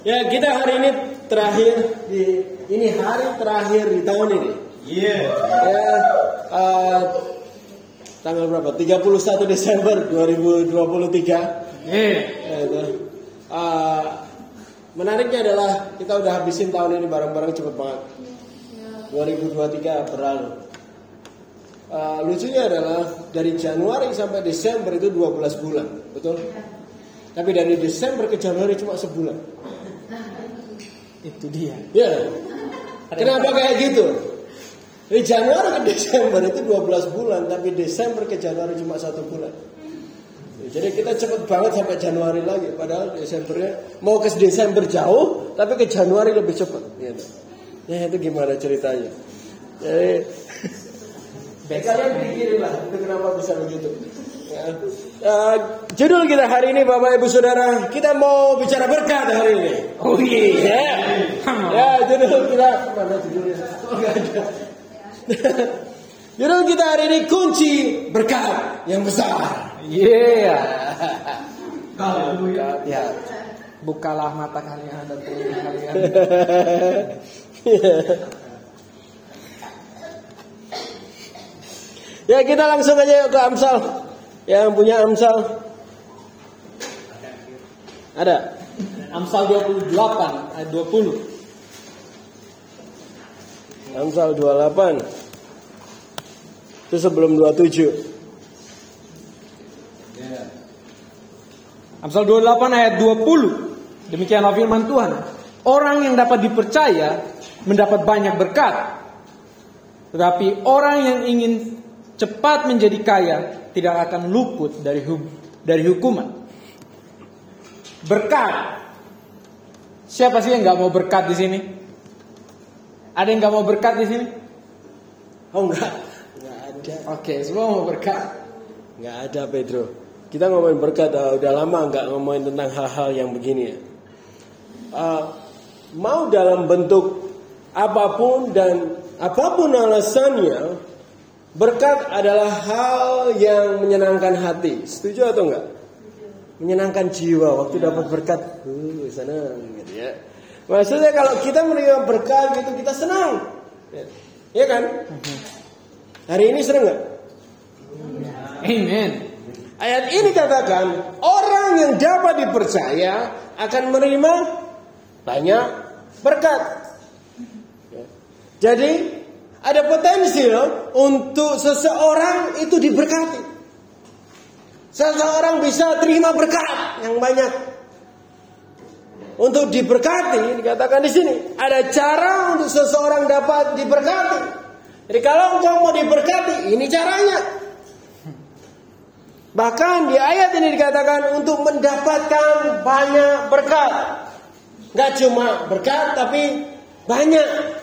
Ya kita hari ini terakhir di ini hari terakhir di tahun ini. Iya. Ya uh, tanggal berapa? 31 Desember 2023. Iya. Ya, itu. Uh, menariknya adalah kita udah habisin tahun ini bareng-bareng cepet banget. 2023 berlalu. Uh, lucunya adalah dari Januari sampai Desember itu 12 bulan, betul? Tapi dari Desember ke Januari cuma sebulan. Itu dia. Ya. Kenapa kayak gitu? Dari Januari ke Desember itu 12 bulan, tapi Desember ke Januari cuma satu bulan. Jadi kita cepet banget sampai Januari lagi, padahal Desembernya mau ke Desember jauh, tapi ke Januari lebih cepat. Gitu. Ya itu gimana ceritanya? Jadi kalian pikirin lah, itu kenapa bisa begitu? Ya. Uh, judul kita hari ini Bapak Ibu Saudara, kita mau bicara berkat hari ini. Oh iya. Ya, ya judul kita mana judulnya? Oh, ada. judul kita hari ini kunci berkat yang besar. Iya. Berkat, ya. Bukalah mata kalian dan telinga kalian. ya kita langsung aja ke Amsal. Yang punya Amsal ada. Amsal 28 ayat 20. Amsal 28 Itu sebelum 27 Amsal 28 ayat 20. Demikianlah firman Tuhan. Orang yang dapat dipercaya mendapat banyak berkat. Tetapi orang yang ingin cepat menjadi kaya tidak akan luput dari dari hukuman. Berkat. Siapa sih yang nggak mau berkat di sini? Ada yang nggak mau berkat di sini? Oh enggak Enggak ada Oke, semua mau berkat. Enggak ada Pedro Kita ngomongin berkat uh, Udah lama enggak ngomongin tentang hal-hal yang begini ya Uh, Mau dalam bentuk Apa pun dan Apa pun alasannya Berkat adalah hal yang menyenangkan hati Setuju atau enggak? Menyenangkan jiwa Waktu dapat berkat uh, Senang gitu ya Maksudnya kalau kita menerima berkat gitu Kita senang Ya, ya kan? Hari ini senang nggak? Amen. Ayat ini katakan orang yang dapat dipercaya akan menerima banyak berkat. Ya. Jadi ada potensi loh untuk seseorang itu diberkati. Seseorang bisa terima berkat yang banyak. Untuk diberkati dikatakan di sini ada cara untuk seseorang dapat diberkati. Jadi kalau engkau mau diberkati, ini caranya. Bahkan di ayat ini dikatakan untuk mendapatkan banyak berkat. Gak cuma berkat tapi banyak.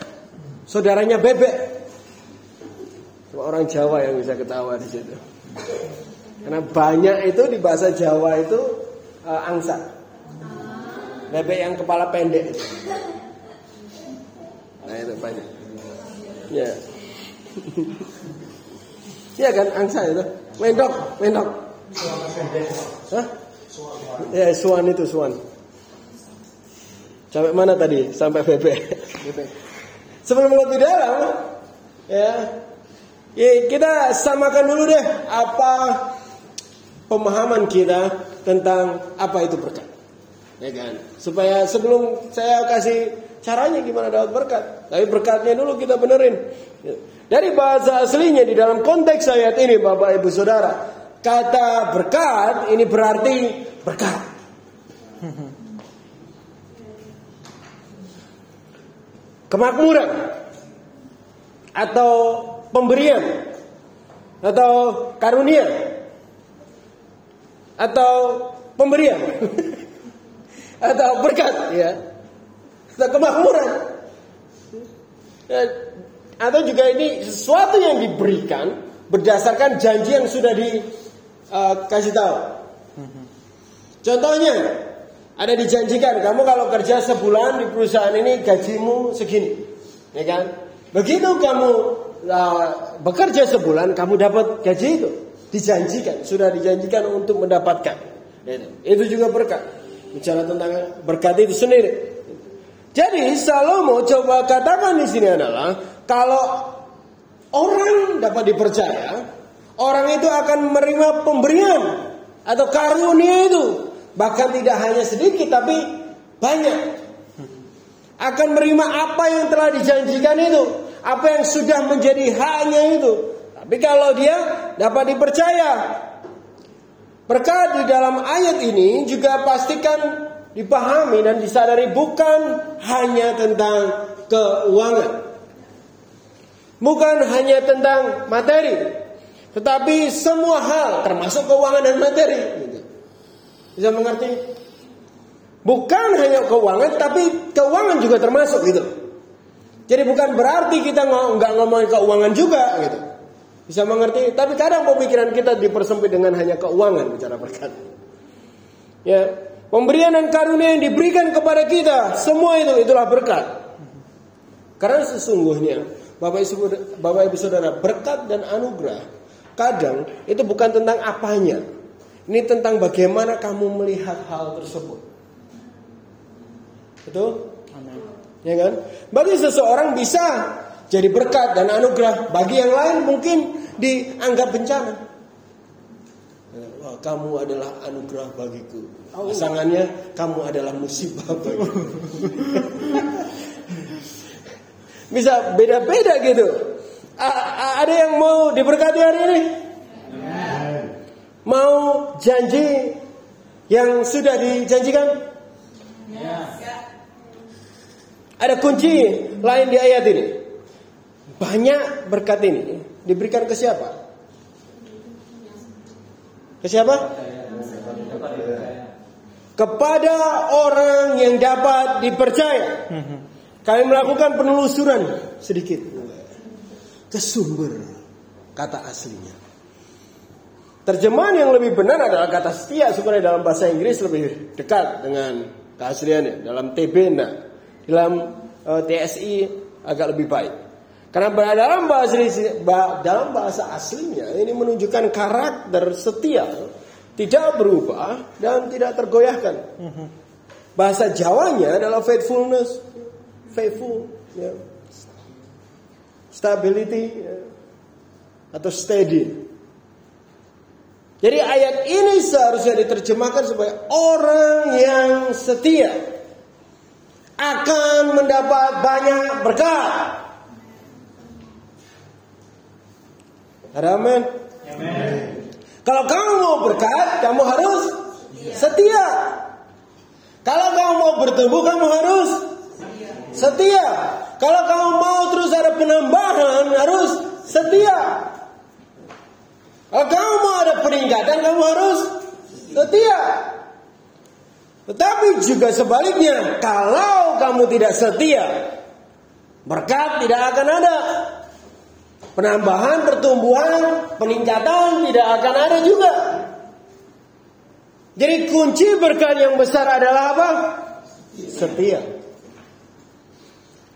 Saudaranya bebek. Cuma orang Jawa yang bisa ketawa di situ. Karena banyak itu di bahasa Jawa itu uh, angsa. Bebek yang kepala pendek. Nah itu banyak. Ya. Iya kan angsa itu. Mendok, mendok. Hah? Ya, suan itu suan. Sampai mana tadi? Sampai bebek. Sebelum lebih dalam, ya, ya kita samakan dulu deh apa pemahaman kita tentang apa itu berkat. Ya kan? Supaya sebelum saya kasih caranya gimana dapat berkat, tapi berkatnya dulu kita benerin. Dari bahasa aslinya di dalam konteks ayat ini Bapak Ibu Saudara, kata berkat ini berarti berkat. Kemakmuran atau pemberian atau karunia atau pemberian atau berkat ya. Atau kemakmuran. Ya, atau juga ini sesuatu yang diberikan berdasarkan janji yang sudah dikasih tahu. Contohnya ada dijanjikan kamu kalau kerja sebulan di perusahaan ini gajimu segini, ya kan? Begitu kamu uh, bekerja sebulan kamu dapat gaji itu dijanjikan sudah dijanjikan untuk mendapatkan. Itu, juga berkat. Bicara tentang berkat itu sendiri. Jadi Salomo coba katakan di sini adalah kalau orang dapat dipercaya, orang itu akan menerima pemberian atau karunia itu. Bahkan tidak hanya sedikit tapi banyak. Akan menerima apa yang telah dijanjikan itu. Apa yang sudah menjadi haknya itu. Tapi kalau dia dapat dipercaya. Berkat di dalam ayat ini juga pastikan dipahami dan disadari bukan hanya tentang keuangan. Bukan hanya tentang materi, tetapi semua hal termasuk keuangan dan materi. Bisa mengerti? Bukan hanya keuangan, tapi keuangan juga termasuk gitu. Jadi bukan berarti kita nggak ngomongin keuangan juga gitu. Bisa mengerti? Tapi kadang pemikiran kita dipersempit dengan hanya keuangan bicara berkat. Ya, pemberian dan karunia yang diberikan kepada kita, semua itu itulah berkat. Karena sesungguhnya Bapak Ibu, Bapak Ibu Saudara, berkat dan anugerah kadang itu bukan tentang apanya. Ini tentang bagaimana kamu melihat hal tersebut. Betul? Amin. Ya kan? Bagi seseorang bisa jadi berkat dan anugerah, bagi yang lain mungkin dianggap bencana. Wah, kamu adalah anugerah bagiku. Pasangannya, kamu adalah musibah bagiku. Bisa beda-beda gitu. A ada yang mau diberkati hari ini? Mau janji yang sudah dijanjikan? Ada kunci lain di ayat ini. Banyak berkat ini diberikan ke siapa? Ke siapa? Kepada orang yang dapat dipercaya. Kami melakukan penelusuran sedikit ke sumber kata aslinya. Terjemahan yang lebih benar adalah kata setia sebenarnya dalam bahasa Inggris lebih dekat dengan keasliannya. Dalam TB nah, dalam eh, TSI agak lebih baik. Karena dalam bahasa dalam bahasa aslinya ini menunjukkan karakter setia, tidak berubah dan tidak tergoyahkan. Bahasa Jawanya adalah faithfulness, faithful, ya. stability, ya. atau steady. Jadi ayat ini seharusnya diterjemahkan sebagai orang yang setia akan mendapat banyak berkat. Amin? Kalau kamu mau berkat, kamu harus setia. Kalau kamu mau bertumbuh, kamu harus Setia. Kalau kamu mau terus ada penambahan harus setia. Kalau mau ada peningkatan kamu harus setia. Tetapi juga sebaliknya, kalau kamu tidak setia, berkat tidak akan ada. Penambahan, pertumbuhan, peningkatan tidak akan ada juga. Jadi kunci berkat yang besar adalah apa? Setia.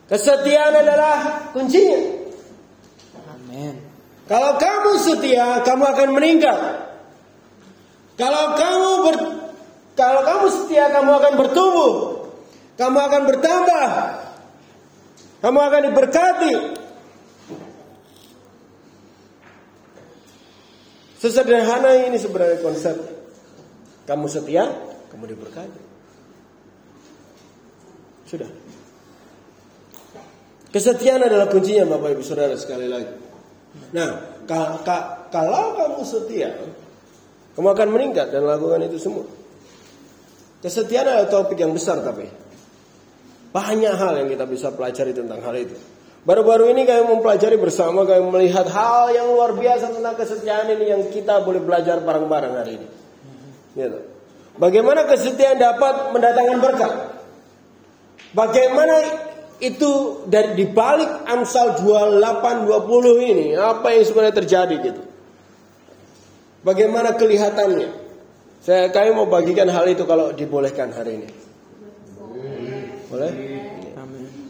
Kesetiaan adalah kuncinya. Kalau kamu setia, kamu akan meningkat. Kalau kamu ber, kalau kamu setia, kamu akan bertumbuh. Kamu akan bertambah. Kamu akan diberkati. Sesederhana ini sebenarnya konsep. Kamu setia, kamu diberkati. Sudah. Kesetiaan adalah kuncinya Bapak Ibu Saudara sekali lagi. Nah, kalau kamu setia, kamu akan meningkat dan lakukan itu semua. Kesetiaan adalah topik yang besar tapi banyak hal yang kita bisa pelajari tentang hal itu. Baru-baru ini kami mempelajari bersama, kami melihat hal yang luar biasa tentang kesetiaan ini yang kita boleh belajar bareng-bareng hari ini. Gitu. Bagaimana kesetiaan dapat mendatangkan berkat? Bagaimana itu dari dibalik Amsal 28 20 ini apa yang sebenarnya terjadi gitu. Bagaimana kelihatannya? Saya kami mau bagikan hal itu kalau dibolehkan hari ini. Boleh?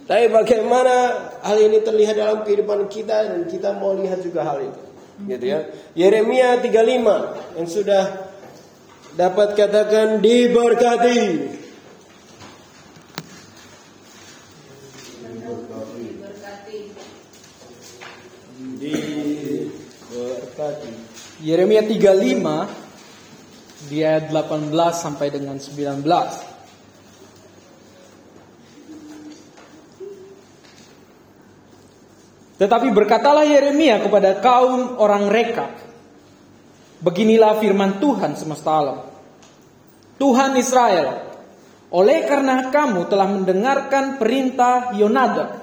Tapi bagaimana hal ini terlihat dalam kehidupan kita dan kita mau lihat juga hal itu. Gitu ya. Yeremia 35 yang sudah dapat katakan diberkati Pagi. Yeremia 35 di ayat 18 sampai dengan 19. Tetapi berkatalah Yeremia kepada kaum orang Rekab, Beginilah firman Tuhan semesta alam. Tuhan Israel, oleh karena kamu telah mendengarkan perintah Yonadab,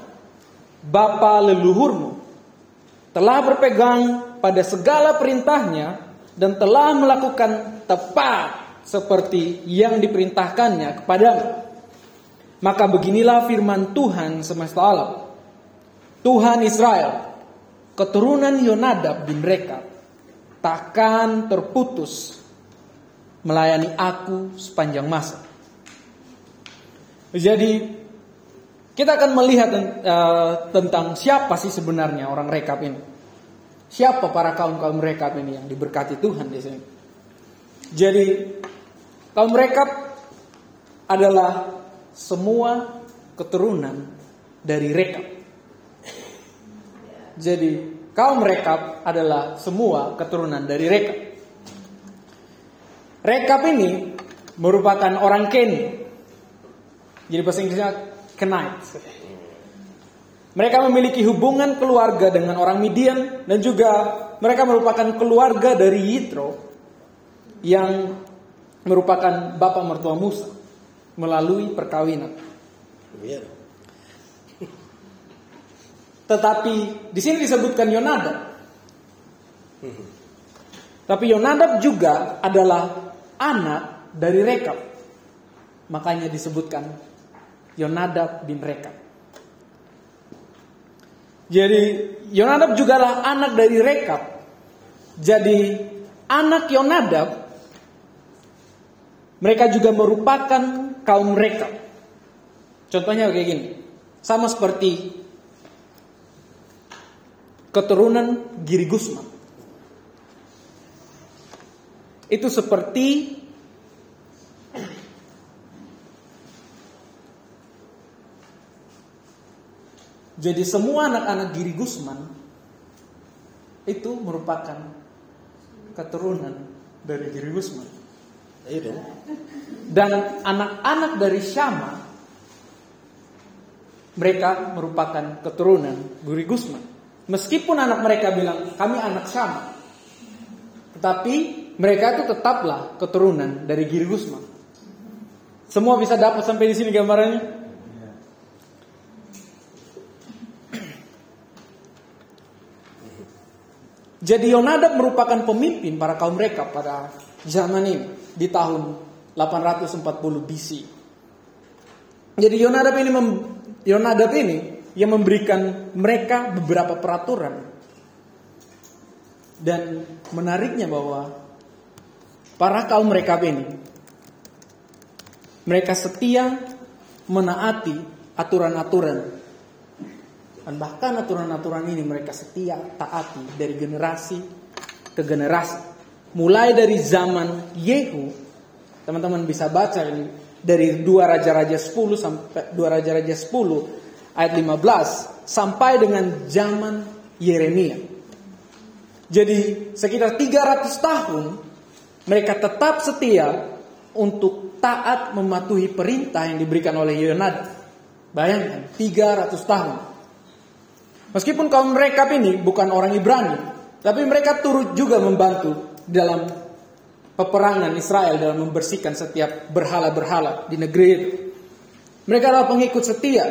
bapa leluhurmu, telah berpegang pada segala perintahnya dan telah melakukan tepat seperti yang diperintahkannya kepadamu. Maka beginilah firman Tuhan semesta alam. Tuhan Israel, keturunan Yonadab bin Rekab, takkan terputus melayani aku sepanjang masa. Jadi kita akan melihat uh, tentang siapa sih sebenarnya orang rekap ini. Siapa para kaum-kaum rekap ini yang diberkati Tuhan di sini. Jadi kaum rekap adalah semua keturunan dari rekap. Jadi kaum rekap adalah semua keturunan dari rekap. Rekap ini merupakan orang Ken. Jadi bahasa Inggrisnya Kenite. Mereka memiliki hubungan keluarga dengan orang Midian dan juga mereka merupakan keluarga dari Yitro yang merupakan bapak mertua Musa melalui perkawinan. Iya. Tetapi di sini disebutkan Yonadab. Tapi Yonadab juga adalah anak dari Rekab. Makanya disebutkan Yonadab bin Rekab. Jadi Yonadab juga adalah anak dari Rekab. Jadi anak Yonadab mereka juga merupakan kaum Rekab. Contohnya kayak gini. Sama seperti keturunan Giri Gusman. Itu seperti Jadi semua anak-anak Giri Gusman itu merupakan keturunan dari Giri Gusman. Iya dong. Dan anak-anak dari Syama mereka merupakan keturunan Giri Gusman. Meskipun anak mereka bilang kami anak Syama. Tetapi mereka itu tetaplah keturunan dari Giri Gusman. Semua bisa dapat sampai di sini gambarannya? Jadi Yonadab merupakan pemimpin para kaum mereka pada zaman ini di tahun 840 BC. Jadi Yonadab ini mem, Yonadab ini yang memberikan mereka beberapa peraturan. Dan menariknya bahwa para kaum mereka ini mereka setia menaati aturan-aturan dan bahkan aturan-aturan ini mereka setia taati dari generasi ke generasi. Mulai dari zaman Yehu, teman-teman bisa baca ini dari dua raja-raja 10 sampai dua raja-raja 10 ayat 15 sampai dengan zaman Yeremia. Jadi sekitar 300 tahun mereka tetap setia untuk taat mematuhi perintah yang diberikan oleh Yonad. Bayangkan 300 tahun. Meskipun kaum mereka ini bukan orang Ibrani, tapi mereka turut juga membantu dalam peperangan Israel dalam membersihkan setiap berhala-berhala di negeri itu. Mereka adalah pengikut setia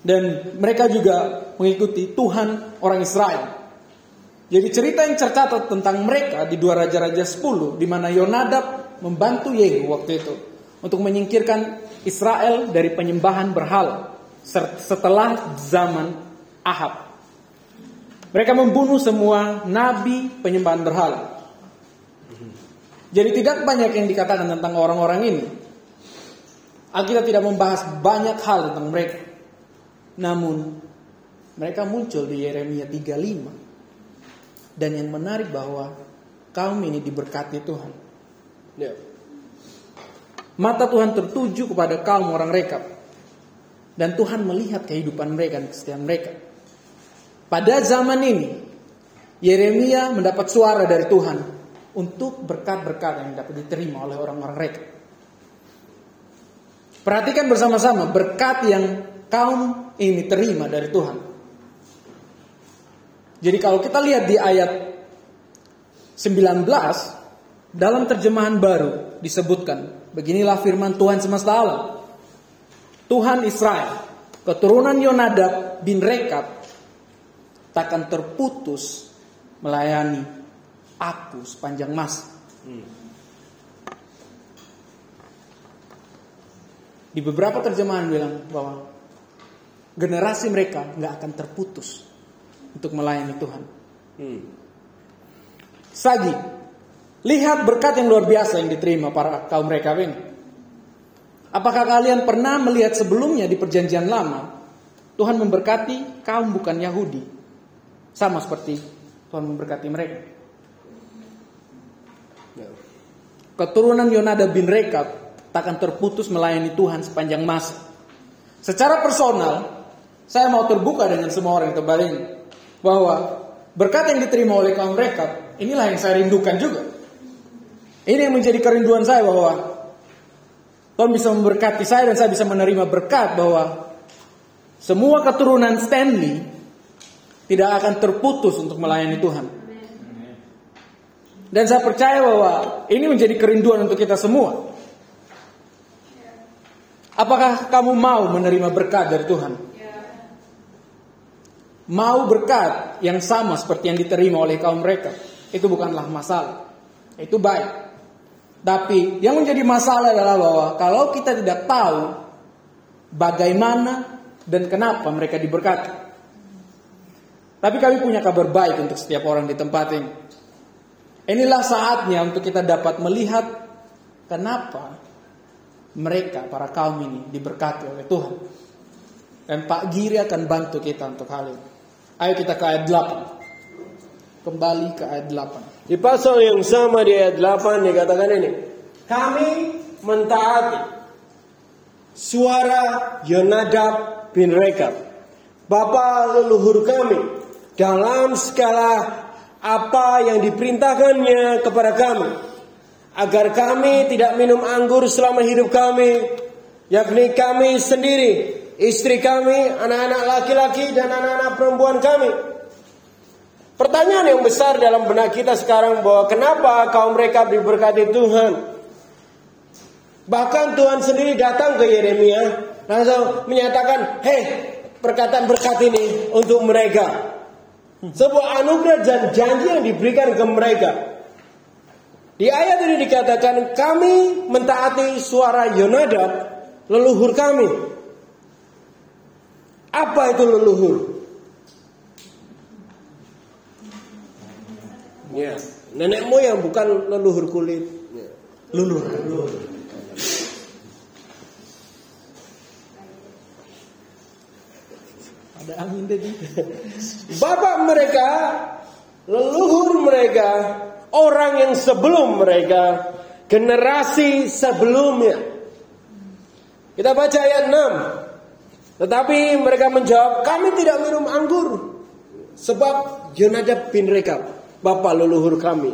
dan mereka juga mengikuti Tuhan orang Israel. Jadi cerita yang tercatat tentang mereka di dua raja-raja 10 di mana Yonadab membantu Yehu waktu itu untuk menyingkirkan Israel dari penyembahan berhala setelah zaman Ahab. Mereka membunuh semua nabi penyembahan berhala. Jadi tidak banyak yang dikatakan tentang orang-orang ini. Alkitab tidak membahas banyak hal tentang mereka. Namun mereka muncul di Yeremia 35. Dan yang menarik bahwa kaum ini diberkati Tuhan. Ya. Mata Tuhan tertuju kepada kaum orang rekap. Dan Tuhan melihat kehidupan mereka dan kesetiaan mereka. Pada zaman ini, Yeremia mendapat suara dari Tuhan untuk berkat-berkat yang dapat diterima oleh orang-orang mereka. Perhatikan bersama-sama berkat yang kaum ini terima dari Tuhan. Jadi kalau kita lihat di ayat 19 dalam terjemahan baru disebutkan beginilah firman Tuhan semesta alam. Tuhan Israel, keturunan Yonadab bin Rekab takkan terputus melayani aku sepanjang masa. Di beberapa terjemahan bilang bahwa generasi mereka nggak akan terputus untuk melayani Tuhan. Hmm. Sagi, lihat berkat yang luar biasa yang diterima para kaum mereka ini. Apakah kalian pernah melihat sebelumnya di perjanjian lama Tuhan memberkati kaum bukan Yahudi sama seperti Tuhan memberkati mereka. Keturunan Yonada bin Rekab takkan terputus melayani Tuhan sepanjang masa. Secara personal, saya mau terbuka dengan semua orang kembali ini bahwa berkat yang diterima oleh kaum Rekab inilah yang saya rindukan juga. Ini yang menjadi kerinduan saya bahwa Tuhan bisa memberkati saya dan saya bisa menerima berkat bahwa semua keturunan Stanley tidak akan terputus untuk melayani Tuhan. Dan saya percaya bahwa ini menjadi kerinduan untuk kita semua. Apakah kamu mau menerima berkat dari Tuhan? Mau berkat yang sama seperti yang diterima oleh kaum mereka, itu bukanlah masalah. Itu baik. Tapi yang menjadi masalah adalah bahwa kalau kita tidak tahu bagaimana dan kenapa mereka diberkati. Tapi kami punya kabar baik untuk setiap orang di tempat ini. Inilah saatnya untuk kita dapat melihat kenapa mereka, para kaum ini diberkati oleh Tuhan. Dan Pak Giri akan bantu kita untuk hal ini. Ayo kita ke ayat 8. Kembali ke ayat 8. Di pasal yang sama di ayat 8 dikatakan ini. Kami mentaati suara Yonadab bin Rekab. Bapa leluhur kami dalam segala apa yang diperintahkannya kepada kami. Agar kami tidak minum anggur selama hidup kami yakni kami sendiri istri kami anak-anak laki-laki dan anak-anak perempuan kami. Pertanyaan yang besar dalam benak kita sekarang bahwa kenapa kaum mereka diberkati Tuhan? Bahkan Tuhan sendiri datang ke Yeremia langsung menyatakan hei perkataan berkat ini untuk mereka sebuah anugerah dan janji yang diberikan ke mereka. Di ayat ini dikatakan kami mentaati suara Yonadab leluhur kami. Apa itu leluhur? Ya, nenek moyang bukan leluhur kulit. Ya. Leluhur. Ada angin tadi. Bapak mereka, leluhur mereka, orang yang sebelum mereka, generasi sebelumnya. Kita baca ayat 6. Tetapi mereka menjawab, kami tidak minum anggur. Sebab Jonadab bin Rekab, bapak leluhur kami.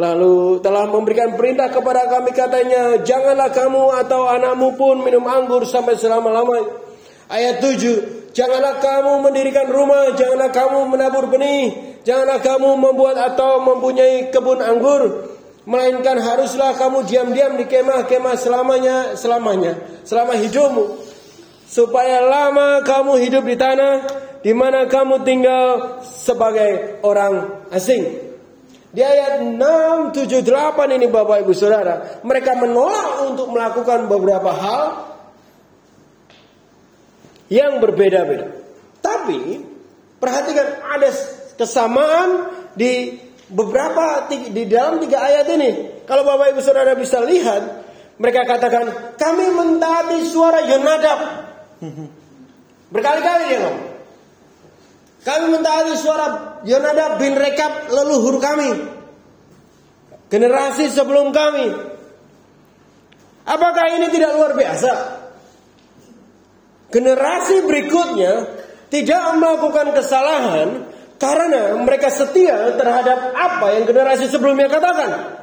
Lalu telah memberikan perintah kepada kami katanya, janganlah kamu atau anakmu pun minum anggur sampai selama-lamanya. Ayat 7, Janganlah kamu mendirikan rumah, janganlah kamu menabur benih, janganlah kamu membuat atau mempunyai kebun anggur, melainkan haruslah kamu diam-diam di kemah-kemah selamanya, selamanya, selama hidupmu, supaya lama kamu hidup di tanah di mana kamu tinggal sebagai orang asing. Di ayat 6, 7, 8 ini Bapak Ibu Saudara, mereka menolak untuk melakukan beberapa hal yang berbeda-beda. Tapi perhatikan ada kesamaan di beberapa di dalam tiga ayat ini. Kalau Bapak Ibu Saudara bisa lihat, mereka katakan kami mentaati suara Yonadab. Berkali-kali dia ngomong. Kami mentaati suara Yonadab bin Rekab leluhur kami. Generasi sebelum kami. Apakah ini tidak luar biasa? Generasi berikutnya tidak melakukan kesalahan Karena mereka setia terhadap apa yang generasi sebelumnya katakan.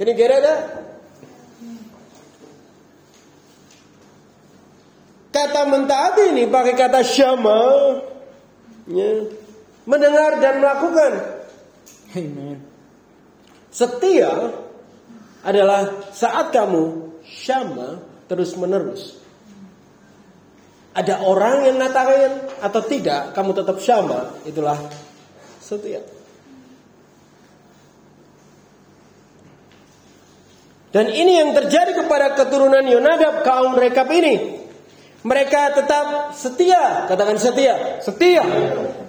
Kira-kira ada? Kata mentaati ini pakai kata syama. Ya. Mendengar dan melakukan. Amen. Setia adalah saat kamu syama terus menerus. Ada orang yang ngatakan atau tidak, kamu tetap syama, itulah setia. Dan ini yang terjadi kepada keturunan Yonadab kaum Rekab ini. Mereka tetap setia, katakan setia, Setia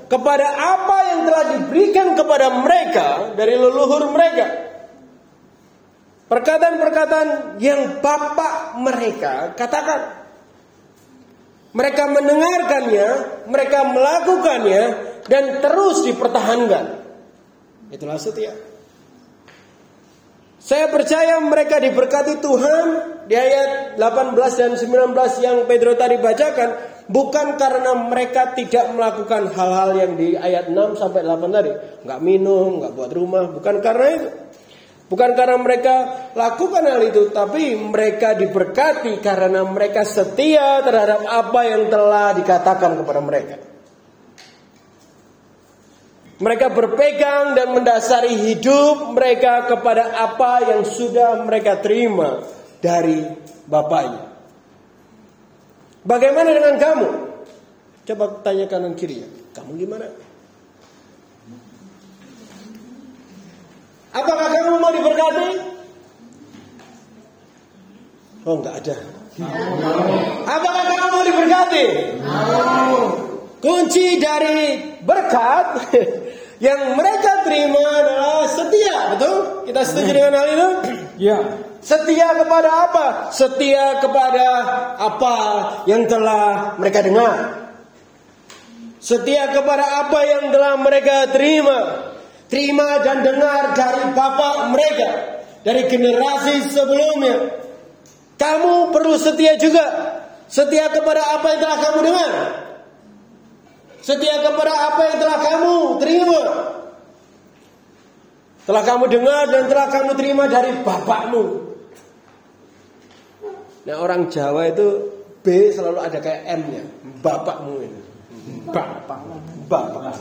kepada apa yang telah diberikan kepada mereka dari leluhur mereka. Perkataan-perkataan yang bapak mereka katakan. Mereka mendengarkannya, mereka melakukannya, dan terus dipertahankan. Itulah setia. Saya percaya mereka diberkati Tuhan di ayat 18 dan 19 yang Pedro tadi bacakan bukan karena mereka tidak melakukan hal-hal yang di ayat 6 sampai 8 tadi, nggak minum, nggak buat rumah, bukan karena itu. Bukan karena mereka lakukan hal itu, tapi mereka diberkati karena mereka setia terhadap apa yang telah dikatakan kepada mereka. Mereka berpegang dan mendasari hidup mereka kepada apa yang sudah mereka terima dari Bapaknya. Bagaimana dengan kamu? Coba tanya kanan kiri ya. Kamu gimana? Apakah kamu mau diberkati? Oh enggak ada. Apakah kamu mau diberkati? Kunci dari berkat yang mereka terima adalah setia, betul? Kita setuju dengan hal itu? Ya. Setia kepada apa? Setia kepada apa yang telah mereka dengar. Setia kepada apa yang telah mereka terima. Terima dan dengar dari bapak mereka. Dari generasi sebelumnya. Kamu perlu setia juga. Setia kepada apa yang telah kamu dengar. Setia kepada apa yang telah kamu terima. Telah kamu dengar dan telah kamu terima dari bapakmu. Nah orang Jawa itu B selalu ada kayak M-nya. Bapakmu ini. Bapak. Bapak.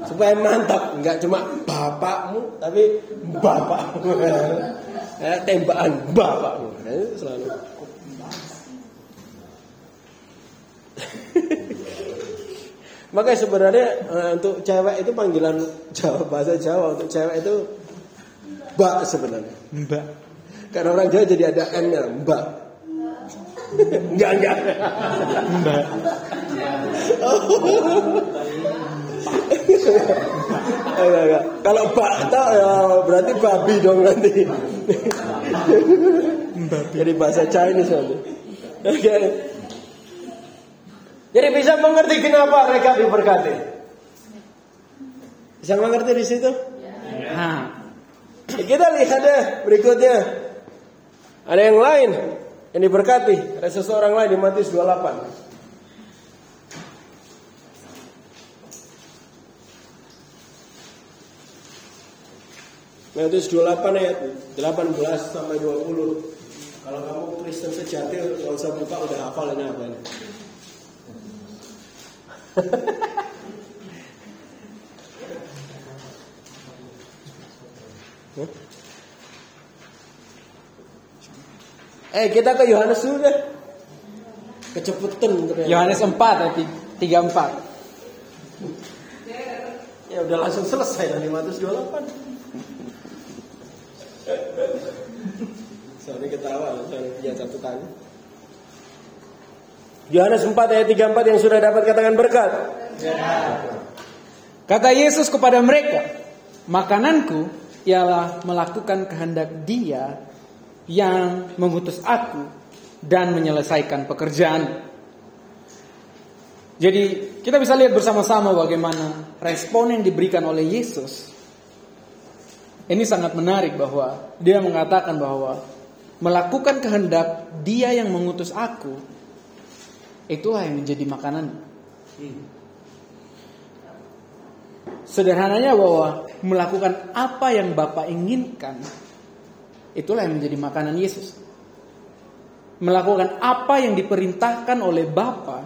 Ya. Supaya mantap, nggak cuma bapakmu, tapi bapakmu. Ya, tembakan bapakmu. Ya, selalu. Makanya sebenarnya eh, untuk cewek itu panggilan Jawa bahasa Jawa untuk cewek itu mbak sebenarnya. Mbak. Karena orang Jawa jadi ada N-nya, mbak. enggak, enggak. Mbak. enggak. Kalau mbak tak ya berarti babi dong nanti. jadi bahasa Chinese nanti. Oke. Jadi bisa mengerti kenapa mereka diberkati. Bisa mengerti di situ? Nah. Kita lihat deh berikutnya. Ada yang lain yang diberkati. Ada seseorang lain di Matius 28. Matius 28 ayat 18 sampai 20. Kalau kamu Kristen sejati nggak usah buka udah hafal ini apa ini. Eh kita ke Yohanes dulu deh. Kecepetan ternyata. Yohanes 4 ayat 34. Ya udah langsung selesai dari Matius 28. Sorry ketawa, sorry punya satu tanya. Yohanes 4 ayat 34 yang sudah dapat katakan berkat. Kata Yesus kepada mereka, makananku ialah melakukan kehendak Dia yang mengutus aku dan menyelesaikan pekerjaan. Jadi kita bisa lihat bersama-sama bagaimana respon yang diberikan oleh Yesus. Ini sangat menarik bahwa dia mengatakan bahwa melakukan kehendak Dia yang mengutus aku itulah yang menjadi makanan. Sederhananya bahwa melakukan apa yang Bapak inginkan itulah yang menjadi makanan Yesus. Melakukan apa yang diperintahkan oleh Bapa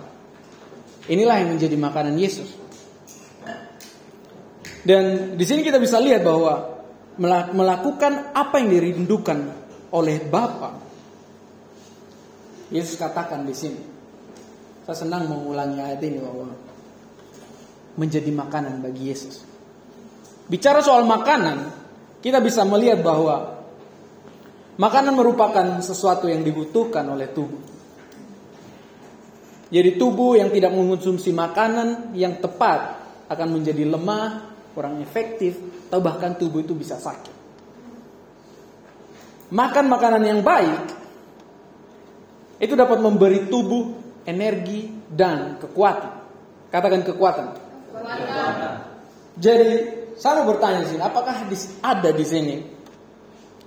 inilah yang menjadi makanan Yesus. Dan di sini kita bisa lihat bahwa melakukan apa yang dirindukan oleh Bapa. Yesus katakan di sini. Saya senang mengulangi ayat ini bahwa menjadi makanan bagi Yesus. Bicara soal makanan, kita bisa melihat bahwa makanan merupakan sesuatu yang dibutuhkan oleh tubuh. Jadi tubuh yang tidak mengonsumsi makanan yang tepat akan menjadi lemah, kurang efektif, atau bahkan tubuh itu bisa sakit. Makan makanan yang baik itu dapat memberi tubuh energi dan kekuatan. Katakan kekuatan. Jadi saya mau bertanya sini, apakah ada di sini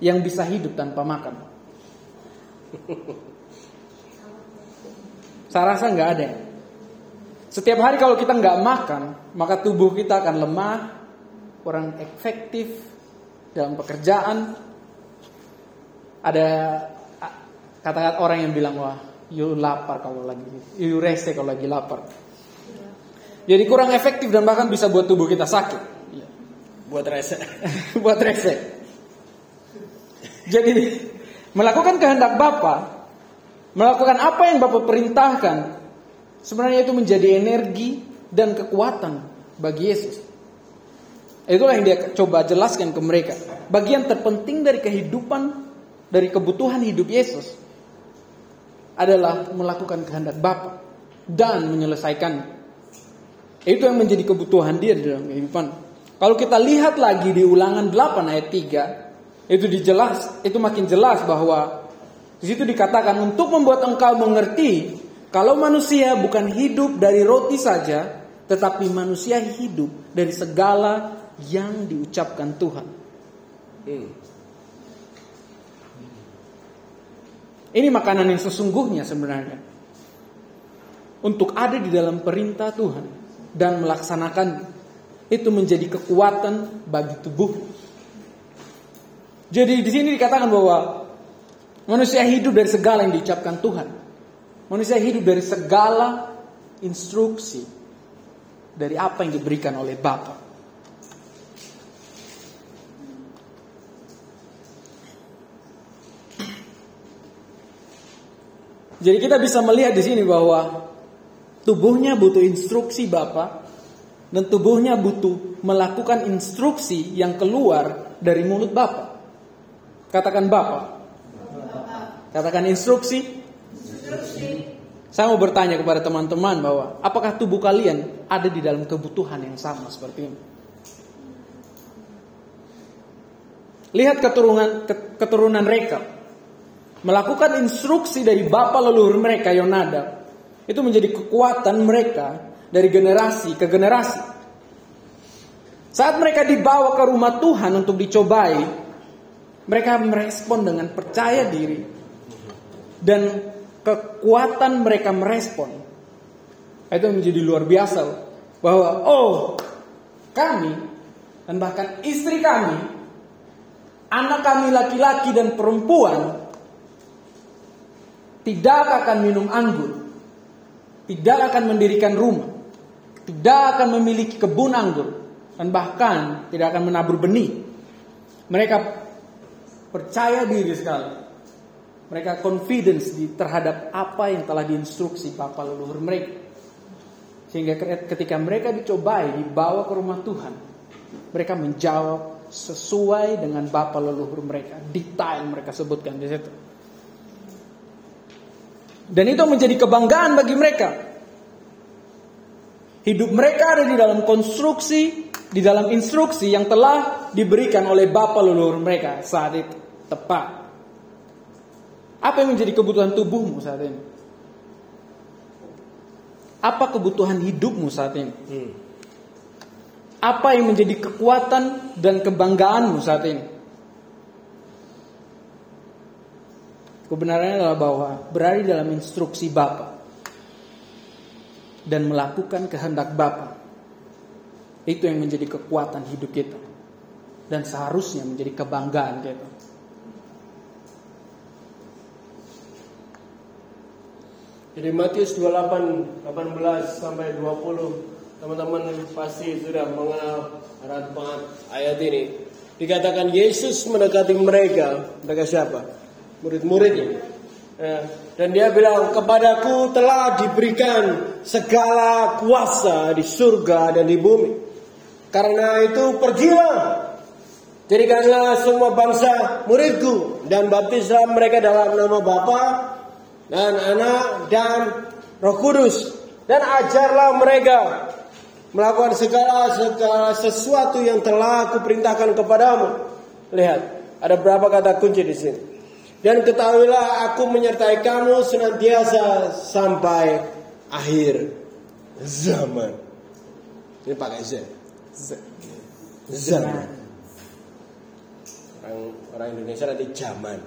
yang bisa hidup tanpa makan? Saya rasa nggak ada. Setiap hari kalau kita nggak makan, maka tubuh kita akan lemah, kurang efektif dalam pekerjaan. Ada kata-kata orang yang bilang wah, you lapar kalau lagi, you rese kalau lagi lapar. Jadi kurang efektif dan bahkan bisa buat tubuh kita sakit. Buat rese. buat rese. Jadi melakukan kehendak Bapa, melakukan apa yang Bapak perintahkan, sebenarnya itu menjadi energi dan kekuatan bagi Yesus. Itulah yang dia coba jelaskan ke mereka. Bagian terpenting dari kehidupan, dari kebutuhan hidup Yesus adalah melakukan kehendak Bapa dan menyelesaikan itu yang menjadi kebutuhan dia di dalam kehidupan. Kalau kita lihat lagi di ulangan 8 ayat 3, itu dijelas, itu makin jelas bahwa di situ dikatakan untuk membuat engkau mengerti kalau manusia bukan hidup dari roti saja, tetapi manusia hidup dari segala yang diucapkan Tuhan. Hmm. Ini makanan yang sesungguhnya sebenarnya. Untuk ada di dalam perintah Tuhan dan melaksanakan itu menjadi kekuatan bagi tubuh. Jadi di sini dikatakan bahwa manusia hidup dari segala yang diucapkan Tuhan. Manusia hidup dari segala instruksi dari apa yang diberikan oleh Bapa. Jadi kita bisa melihat di sini bahwa Tubuhnya butuh instruksi Bapak dan tubuhnya butuh melakukan instruksi yang keluar dari mulut Bapak. Katakan Bapak. Katakan instruksi. Saya mau bertanya kepada teman-teman bahwa apakah tubuh kalian ada di dalam kebutuhan yang sama seperti ini? Lihat keturunan keturunan mereka melakukan instruksi dari bapak leluhur mereka Yonada itu menjadi kekuatan mereka dari generasi ke generasi. Saat mereka dibawa ke rumah Tuhan untuk dicobai, mereka merespon dengan percaya diri dan kekuatan mereka merespon. Itu menjadi luar biasa bahwa oh kami dan bahkan istri kami, anak kami laki-laki dan perempuan tidak akan minum anggur tidak akan mendirikan rumah, tidak akan memiliki kebun anggur, dan bahkan tidak akan menabur benih. Mereka percaya diri sekali. Mereka confidence di terhadap apa yang telah diinstruksi Bapak leluhur mereka. Sehingga ketika mereka dicobai, dibawa ke rumah Tuhan, mereka menjawab sesuai dengan Bapak leluhur mereka. Detail mereka sebutkan di situ. Dan itu menjadi kebanggaan bagi mereka. Hidup mereka ada di dalam konstruksi, di dalam instruksi yang telah diberikan oleh Bapak leluhur mereka saat itu. Tepat. Apa yang menjadi kebutuhan tubuhmu saat ini? Apa kebutuhan hidupmu saat ini? Hmm. Apa yang menjadi kekuatan dan kebanggaanmu saat ini? Kebenarannya adalah bahwa berada dalam instruksi Bapa dan melakukan kehendak Bapa Itu yang menjadi kekuatan hidup kita. Dan seharusnya menjadi kebanggaan kita. Jadi Matius 28 18 sampai 20 teman-teman pasti sudah mengenal arah banget ayat ini. Dikatakan Yesus mendekati mereka, mereka siapa? Murid-muridnya. Ya, dan dia bilang kepadaku telah diberikan segala kuasa di surga dan di bumi. Karena itu pergilah Jadikanlah semua bangsa muridku dan baptislah mereka dalam nama Bapa dan Anak dan Roh Kudus dan ajarlah mereka melakukan segala segala sesuatu yang telah aku perintahkan kepadamu. Lihat, ada berapa kata kunci di sini. Dan ketahuilah aku menyertai kamu senantiasa sampai akhir zaman. Ini pakai Z. Zaman. Orang orang Indonesia nanti zaman.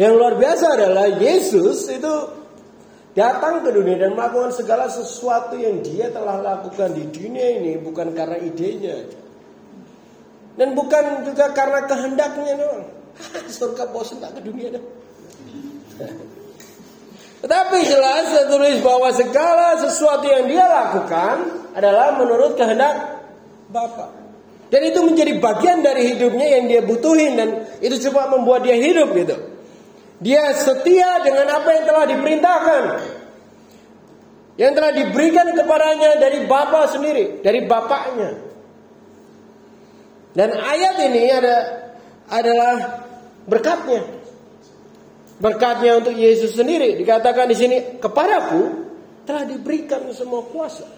Yang luar biasa adalah Yesus itu datang ke dunia dan melakukan segala sesuatu yang dia telah lakukan di dunia ini bukan karena idenya dan bukan juga karena kehendaknya doang. Surga bosan tak ke dunia dah. Tetapi jelas tertulis bahwa segala sesuatu yang dia lakukan adalah menurut kehendak Bapa. Dan itu menjadi bagian dari hidupnya yang dia butuhin dan itu cuma membuat dia hidup gitu. Dia setia dengan apa yang telah diperintahkan. Yang telah diberikan kepadanya dari Bapa sendiri, dari Bapaknya. Dan ayat ini ada adalah berkatnya. Berkatnya untuk Yesus sendiri dikatakan di sini kepadaku telah diberikan semua kuasa.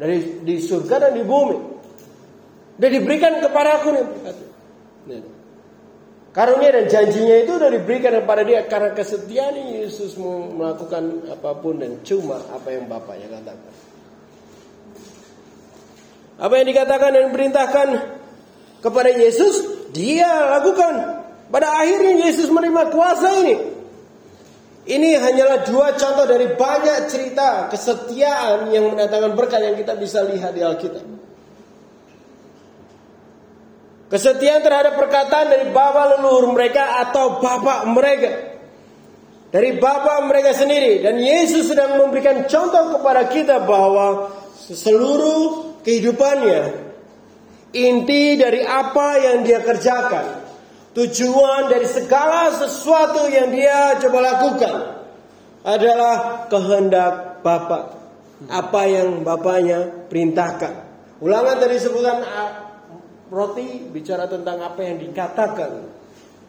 Dari di surga dan di bumi. Dan diberikan kepadaku nih. Karunia dan janjinya itu sudah diberikan kepada dia karena kesetiaan Yesus melakukan apa pun dan cuma apa yang Bapaknya katakan. Apa yang dikatakan dan perintahkan kepada Yesus, dia lakukan. Pada akhirnya Yesus menerima kuasa ini. Ini hanyalah dua contoh dari banyak cerita kesetiaan yang mendatangkan berkat yang kita bisa lihat di Alkitab. Kesetiaan terhadap perkataan dari bapak leluhur mereka atau bapak mereka. Dari bapak mereka sendiri. Dan Yesus sedang memberikan contoh kepada kita bahwa seluruh kehidupannya. Inti dari apa yang dia kerjakan. Tujuan dari segala sesuatu yang dia coba lakukan. Adalah kehendak Bapak. Apa yang Bapaknya perintahkan. Ulangan dari sebutan roti bicara tentang apa yang dikatakan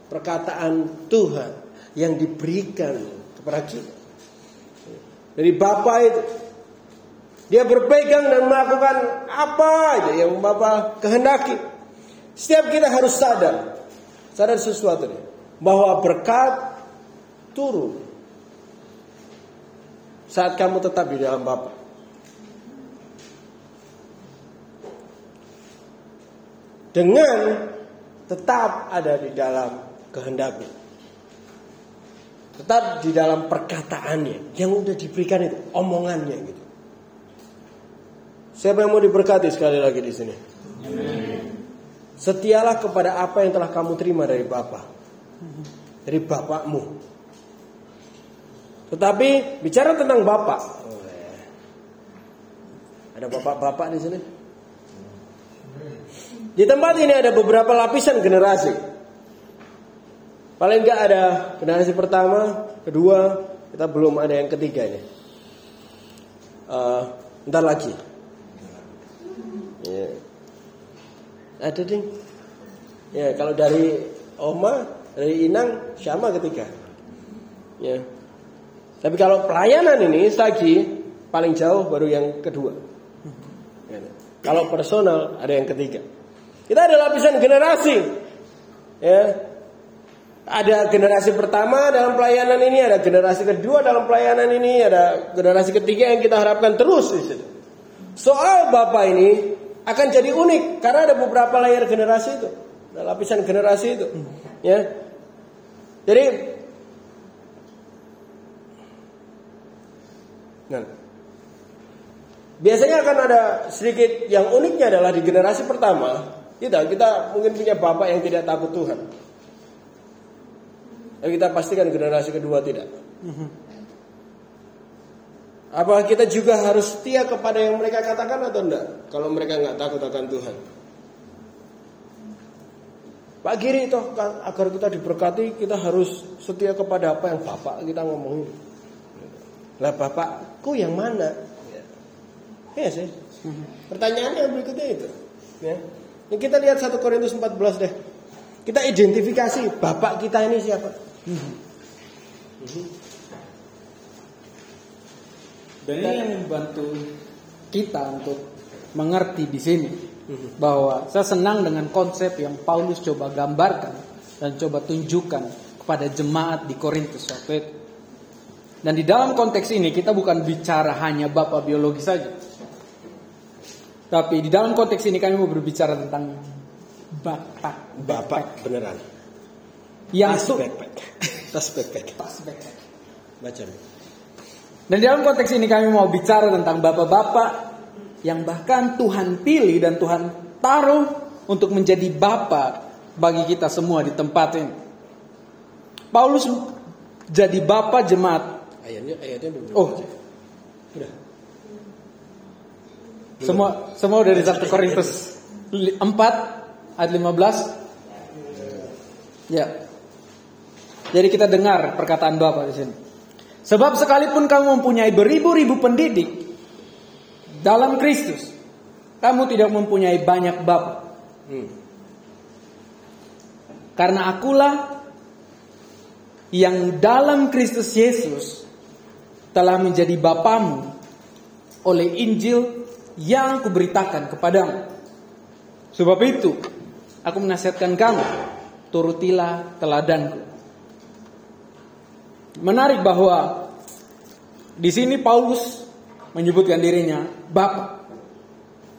perkataan Tuhan yang diberikan kepada kita dari Bapak itu dia berpegang dan melakukan apa aja yang Bapak kehendaki. Setiap kita harus sadar. Sadar sesuatu nih. Bahwa berkat turun. Saat kamu tetap di dalam Bapak dengan tetap ada di dalam kehendaknya. Tetap di dalam perkataannya. Yang udah diberikan itu, omongannya gitu. Siapa yang mau diberkati sekali lagi di sini? Setialah kepada apa yang telah kamu terima dari Bapa. Dari Bapakmu. Tetapi bicara tentang Bapak. Ada bapak-bapak di sini? Di tempat ini ada beberapa lapisan generasi. Paling enggak ada generasi pertama, kedua, kita belum ada yang ketiganya. Uh, ntar lagi. Ya. Ada ding. Ya, kalau dari Oma, dari Inang, sama ketiga. Ya. Tapi kalau pelayanan ini lagi paling jauh baru yang kedua. Ya. Kalau personal ada yang ketiga. Kita ada lapisan generasi. Ya. Ada generasi pertama dalam pelayanan ini, ada generasi kedua dalam pelayanan ini, ada generasi ketiga yang kita harapkan terus. Soal Bapak ini akan jadi unik karena ada beberapa layar generasi itu. Ada lapisan generasi itu. Ya. Jadi Nah, biasanya akan ada sedikit yang uniknya adalah di generasi pertama kita kita mungkin punya bapak yang tidak takut Tuhan. Dan kita pastikan generasi kedua tidak. Apa kita juga harus setia kepada yang mereka katakan atau enggak? Kalau mereka nggak takut akan Tuhan. Pak Giri itu agar kita diberkati kita harus setia kepada apa yang Bapak kita ngomongin. Lah Bapakku yang mana? Ya, sih. Pertanyaannya berikutnya itu. Ya. Ini kita lihat 1 Korintus 14 deh. Kita identifikasi Bapak kita ini siapa. Dan ini yang membantu kita untuk mengerti di sini bahwa saya senang dengan konsep yang Paulus coba gambarkan dan coba tunjukkan kepada jemaat di Korintus waktu itu. Dan di dalam konteks ini kita bukan bicara hanya bapak biologi saja. Tapi di dalam konteks ini kami mau berbicara tentang bapak. Bapak beneran. Yang Tas backpack. Tas backpack. Tas backpack. Baca. Dan di dalam konteks ini kami mau bicara tentang bapak-bapak yang bahkan Tuhan pilih dan Tuhan taruh untuk menjadi bapak bagi kita semua di tempat ini. Paulus jadi bapak jemaat. Ayatnya ayatnya belum. Oh, Udah. semua semua dari 1 Korintus 4 ayat 15. Ya. Jadi kita dengar perkataan Bapak di sini. Sebab sekalipun kamu mempunyai beribu-ribu pendidik dalam Kristus, kamu tidak mempunyai banyak bapak. Hmm. Karena akulah yang dalam Kristus Yesus telah menjadi bapamu oleh Injil yang kuberitakan kepadamu. Sebab itu, aku menasihatkan kamu, turutilah teladanku. Menarik bahwa di sini Paulus menyebutkan dirinya Bapak.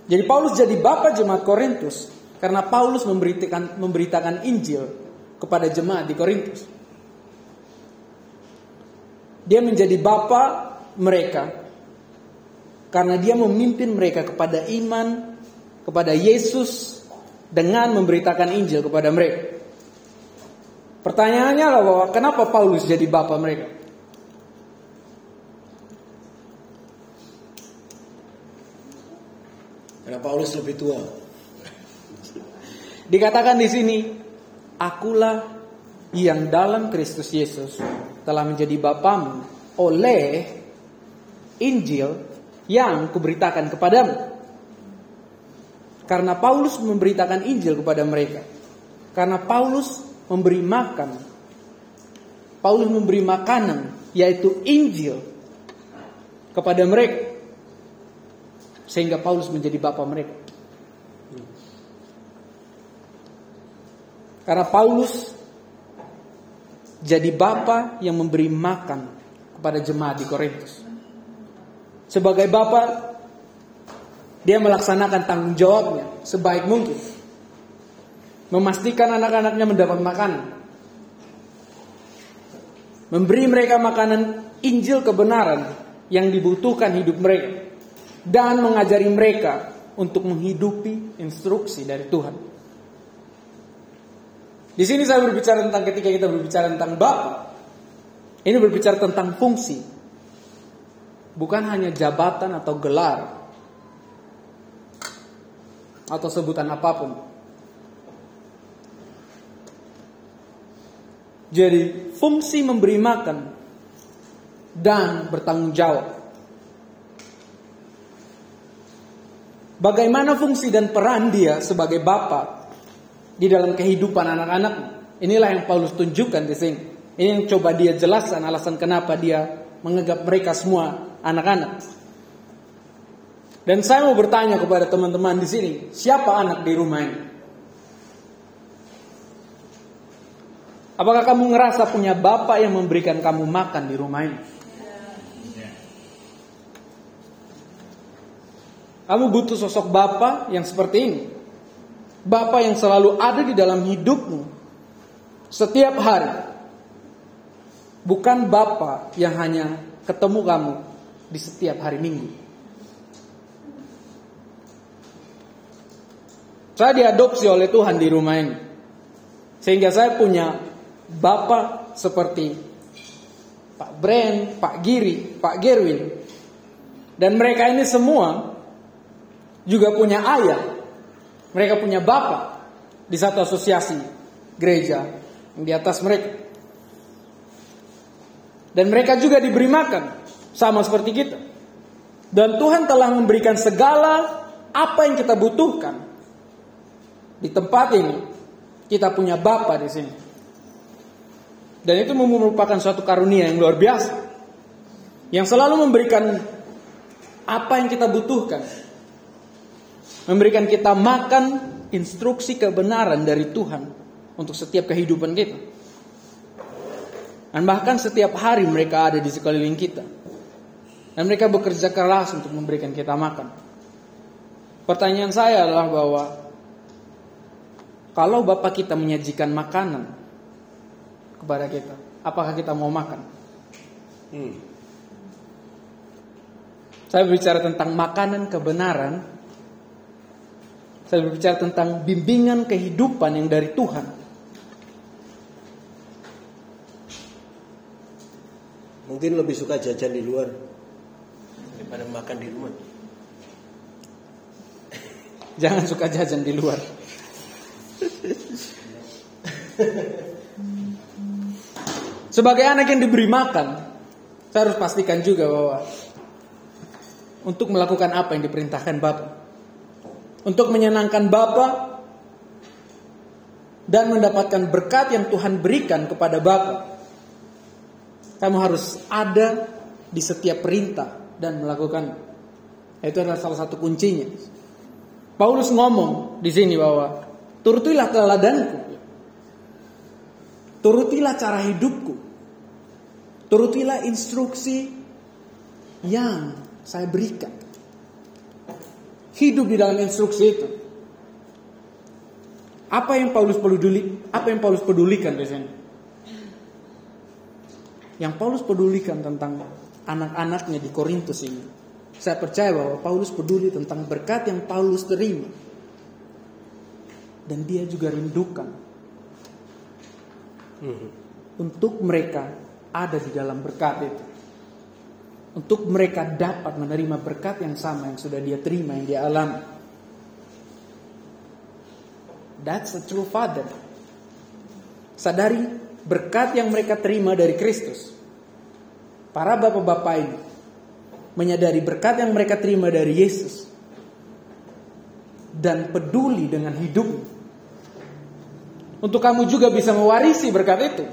Jadi Paulus jadi Bapak jemaat Korintus karena Paulus memberitakan memberitakan Injil kepada jemaat di Korintus. Dia menjadi Bapak mereka karena dia memimpin mereka kepada iman kepada Yesus dengan memberitakan Injil kepada mereka. Pertanyaannya adalah bahwa kenapa Paulus jadi bapak mereka? Karena Paulus lebih tua. Dikatakan di sini, akulah yang dalam Kristus Yesus telah menjadi bapamu oleh Injil yang kuberitakan kepadamu. Karena Paulus memberitakan Injil kepada mereka. Karena Paulus memberi makan. Paulus memberi makanan yaitu Injil kepada mereka. Sehingga Paulus menjadi bapak mereka. Karena Paulus jadi bapa yang memberi makan kepada jemaat di Korintus. Sebagai bapa, dia melaksanakan tanggung jawabnya sebaik mungkin. Memastikan anak-anaknya mendapat makanan. Memberi mereka makanan Injil kebenaran yang dibutuhkan hidup mereka. Dan mengajari mereka untuk menghidupi instruksi dari Tuhan. Di sini saya berbicara tentang ketika kita berbicara tentang Bapa. Ini berbicara tentang fungsi. Bukan hanya jabatan atau gelar. Atau sebutan apa pun. Jadi fungsi memberi makan dan bertanggung jawab. Bagaimana fungsi dan peran dia sebagai bapak di dalam kehidupan anak-anak. Inilah yang Paulus tunjukkan di sini. Ini yang coba dia jelaskan alasan kenapa dia menganggap mereka semua anak-anak. Dan saya mau bertanya kepada teman-teman di sini, siapa anak di rumah ini? Apakah kamu ngerasa punya bapak yang memberikan kamu makan di rumah ini? Kamu butuh sosok bapak yang seperti ini. Bapak yang selalu ada di dalam hidupmu setiap hari. Bukan bapak yang hanya ketemu kamu di setiap hari Minggu. Saya diadopsi oleh Tuhan di rumah ini. Sehingga saya punya bapak seperti Pak Bren, Pak Giri, Pak Gerwin. Dan mereka ini semua juga punya ayah. Mereka punya bapak di satu asosiasi gereja yang di atas mereka. Dan mereka juga diberi makan sama seperti kita. Dan Tuhan telah memberikan segala apa yang kita butuhkan. Di tempat ini kita punya Bapa di sini. Dan itu merupakan suatu karunia yang luar biasa. Yang selalu memberikan apa yang kita butuhkan. Memberikan kita makan instruksi kebenaran dari Tuhan untuk setiap kehidupan kita. Dan bahkan setiap hari mereka ada di sekeliling kita. Dan mereka bekerja keras untuk memberikan kita makan. Pertanyaan saya adalah bahwa kalau Bapak kita menyajikan makanan kepada kita, apakah kita mau makan? Hmm. Saya berbicara tentang makanan kebenaran. Saya berbicara tentang bimbingan kehidupan yang dari Tuhan. Mungkin lebih suka jajan di luar daripada makan di rumah. Jangan suka jajan di luar. Sebagai anak yang diberi makan, saya harus pastikan juga bahwa untuk melakukan apa yang diperintahkan Bapak. Untuk menyenangkan Bapak dan mendapatkan berkat yang Tuhan berikan kepada Bapak. Kamu harus ada di setiap perintah dan melakukan. Itu adalah salah satu kuncinya. Paulus ngomong di sini bahwa turutilah teladanku. Turutilah cara hidupku. Turutilah instruksi yang saya berikan. Hidup di dalam instruksi itu. Apa yang Paulus peduli? Apa yang Paulus pedulikan sini? yang Paulus pedulikan tentang anak-anaknya di Korintus ini. Saya percaya bahwa Paulus peduli tentang berkat yang Paulus terima. Dan dia juga rindukan untuk mereka ada di dalam berkat itu. Untuk mereka dapat menerima berkat yang sama yang sudah dia terima, yang dia alami. That's a true father. Sadari berkat yang mereka terima dari Kristus. Para bapak-bapak ini menyadari berkat yang mereka terima dari Yesus dan peduli dengan hidup. Untuk kamu juga bisa mewarisi berkat itu.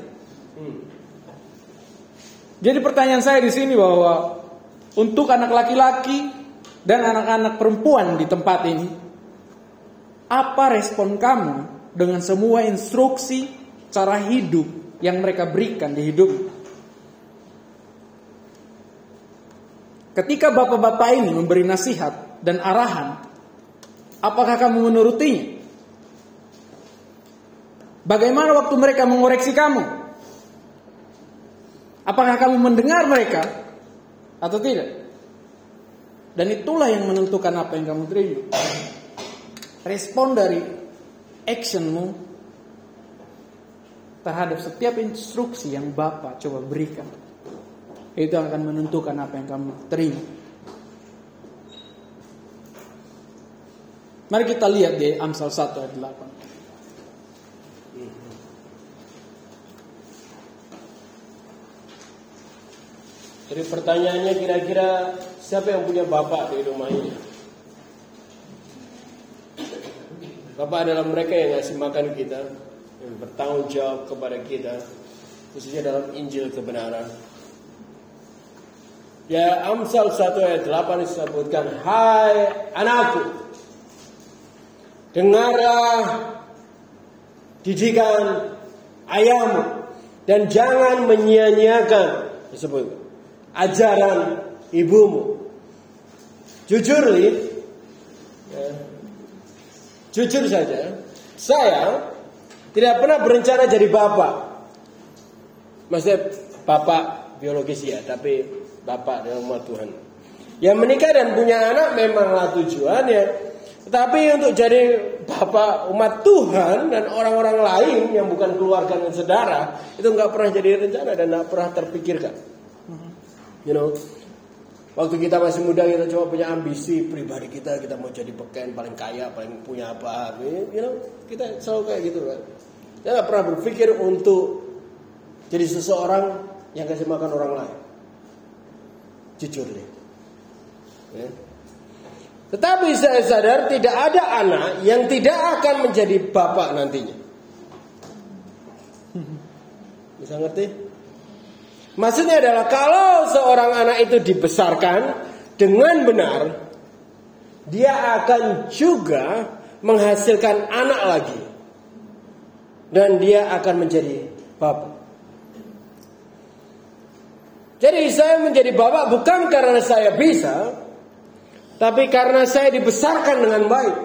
Jadi pertanyaan saya di sini bahwa untuk anak laki-laki dan anak-anak perempuan di tempat ini, apa respon kamu dengan semua instruksi cara hidup yang mereka berikan di hidup? Ketika bapak-bapak ini memberi nasihat dan arahan, apakah kamu menurutinya? Bagaimana waktu mereka mengoreksi kamu? Apakah kamu mendengar mereka atau tidak? Dan itulah yang menentukan apa yang kamu terima. Respon dari actionmu terhadap setiap instruksi yang Bapak coba berikan itu akan menentukan apa yang kamu terima. Mari kita lihat di Amsal 1 ayat 8. Jadi pertanyaannya kira-kira siapa yang punya bapak di rumah ini? Bapak adalah mereka yang ngasih makan kita, yang bertanggung jawab kepada kita, khususnya dalam Injil kebenaran. Ya Amsal 1 ayat 8 disebutkan Hai anakku Dengarlah didikan ayahmu dan jangan menyia-nyiakan disebut ajaran ibumu. Jujur li, ya, jujur saja, saya tidak pernah berencana jadi bapak. Maksudnya bapak biologis ya, tapi Bapak dalam rumah Tuhan. Yang menikah dan punya anak memanglah tujuannya. Tetapi untuk jadi bapak umat Tuhan dan orang-orang lain yang bukan keluarga dan saudara itu nggak pernah jadi rencana dan nggak pernah terpikirkan. You know, waktu kita masih muda kita coba punya ambisi pribadi kita kita mau jadi peken paling kaya paling punya apa, you know, kita selalu kayak gitu kan. Kita nggak pernah berpikir untuk jadi seseorang yang kasih makan orang lain. Jujur deh. Ya. Tetapi saya sadar tidak ada anak yang tidak akan menjadi bapak nantinya. Bisa ngerti? Maksudnya adalah kalau seorang anak itu dibesarkan dengan benar, dia akan juga menghasilkan anak lagi. Dan dia akan menjadi bapak. Jadi saya menjadi bapak bukan karena saya bisa, tapi karena saya dibesarkan dengan baik.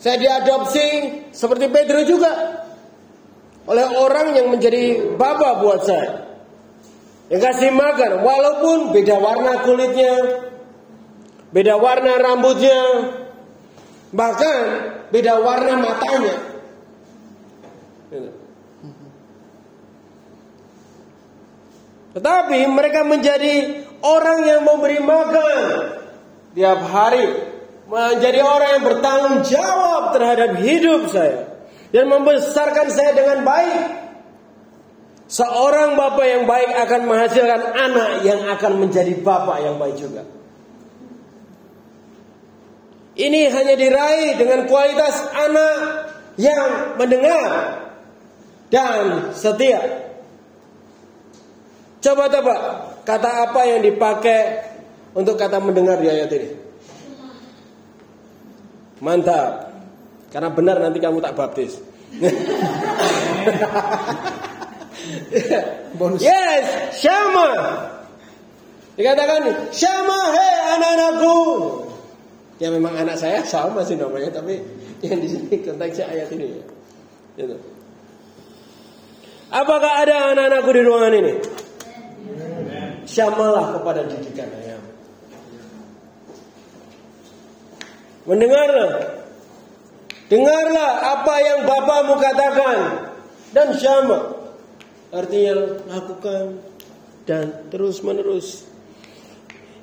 Saya diadopsi seperti Pedro juga oleh orang yang menjadi bapak buat saya. Yang kasih makan walaupun beda warna kulitnya, beda warna rambutnya, bahkan beda warna matanya. Tetapi mereka menjadi orang yang memberi makan tiap hari, menjadi orang yang bertanggung jawab terhadap hidup saya dan membesarkan saya dengan baik. Seorang bapak yang baik akan menghasilkan anak yang akan menjadi bapak yang baik juga. Ini hanya diraih dengan kualitas anak yang mendengar dan setia. Coba coba kata apa yang dipakai untuk kata mendengar di ayat ini? Mantap. Karena benar nanti kamu tak baptis. Bonus. Yes, Syama. Dikatakan, Syama, hei anak-anakku. Ya memang anak saya sama sih namanya, tapi yang di sini konteksnya ayat ini. Gitu. Apakah ada anak-anakku di ruangan ini? syamalah kepada didikan ayam. Mendengarlah. Dengarlah apa yang bapamu katakan dan syama. Artinya lakukan dan terus menerus.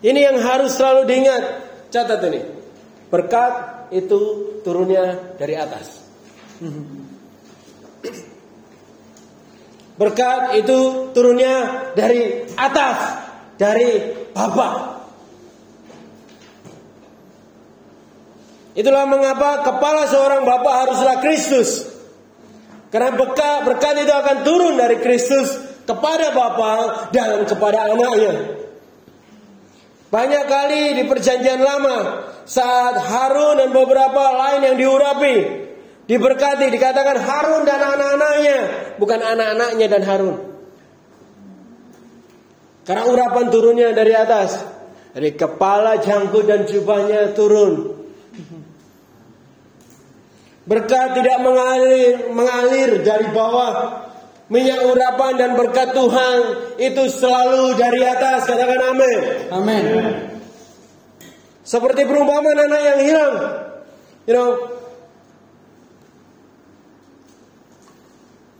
Ini yang harus selalu diingat. Catat ini. Berkat itu turunnya dari atas. Berkat itu turunnya dari atas, dari Bapa. Itulah mengapa kepala seorang bapak haruslah Kristus. Karena berkat, berkat itu akan turun dari Kristus kepada Bapa dan kepada anaknya. Banyak kali di perjanjian lama saat Harun dan beberapa lain yang diurapi Diberkati, dikatakan Harun dan anak-anaknya, bukan anak-anaknya dan Harun. Karena urapan turunnya dari atas. Dari kepala jangkut dan jubahnya turun. Berkat tidak mengalir, mengalir dari bawah. Minyak urapan dan berkat Tuhan itu selalu dari atas. Katakan amin. Amin. Seperti perumpamaan anak yang hilang. You know,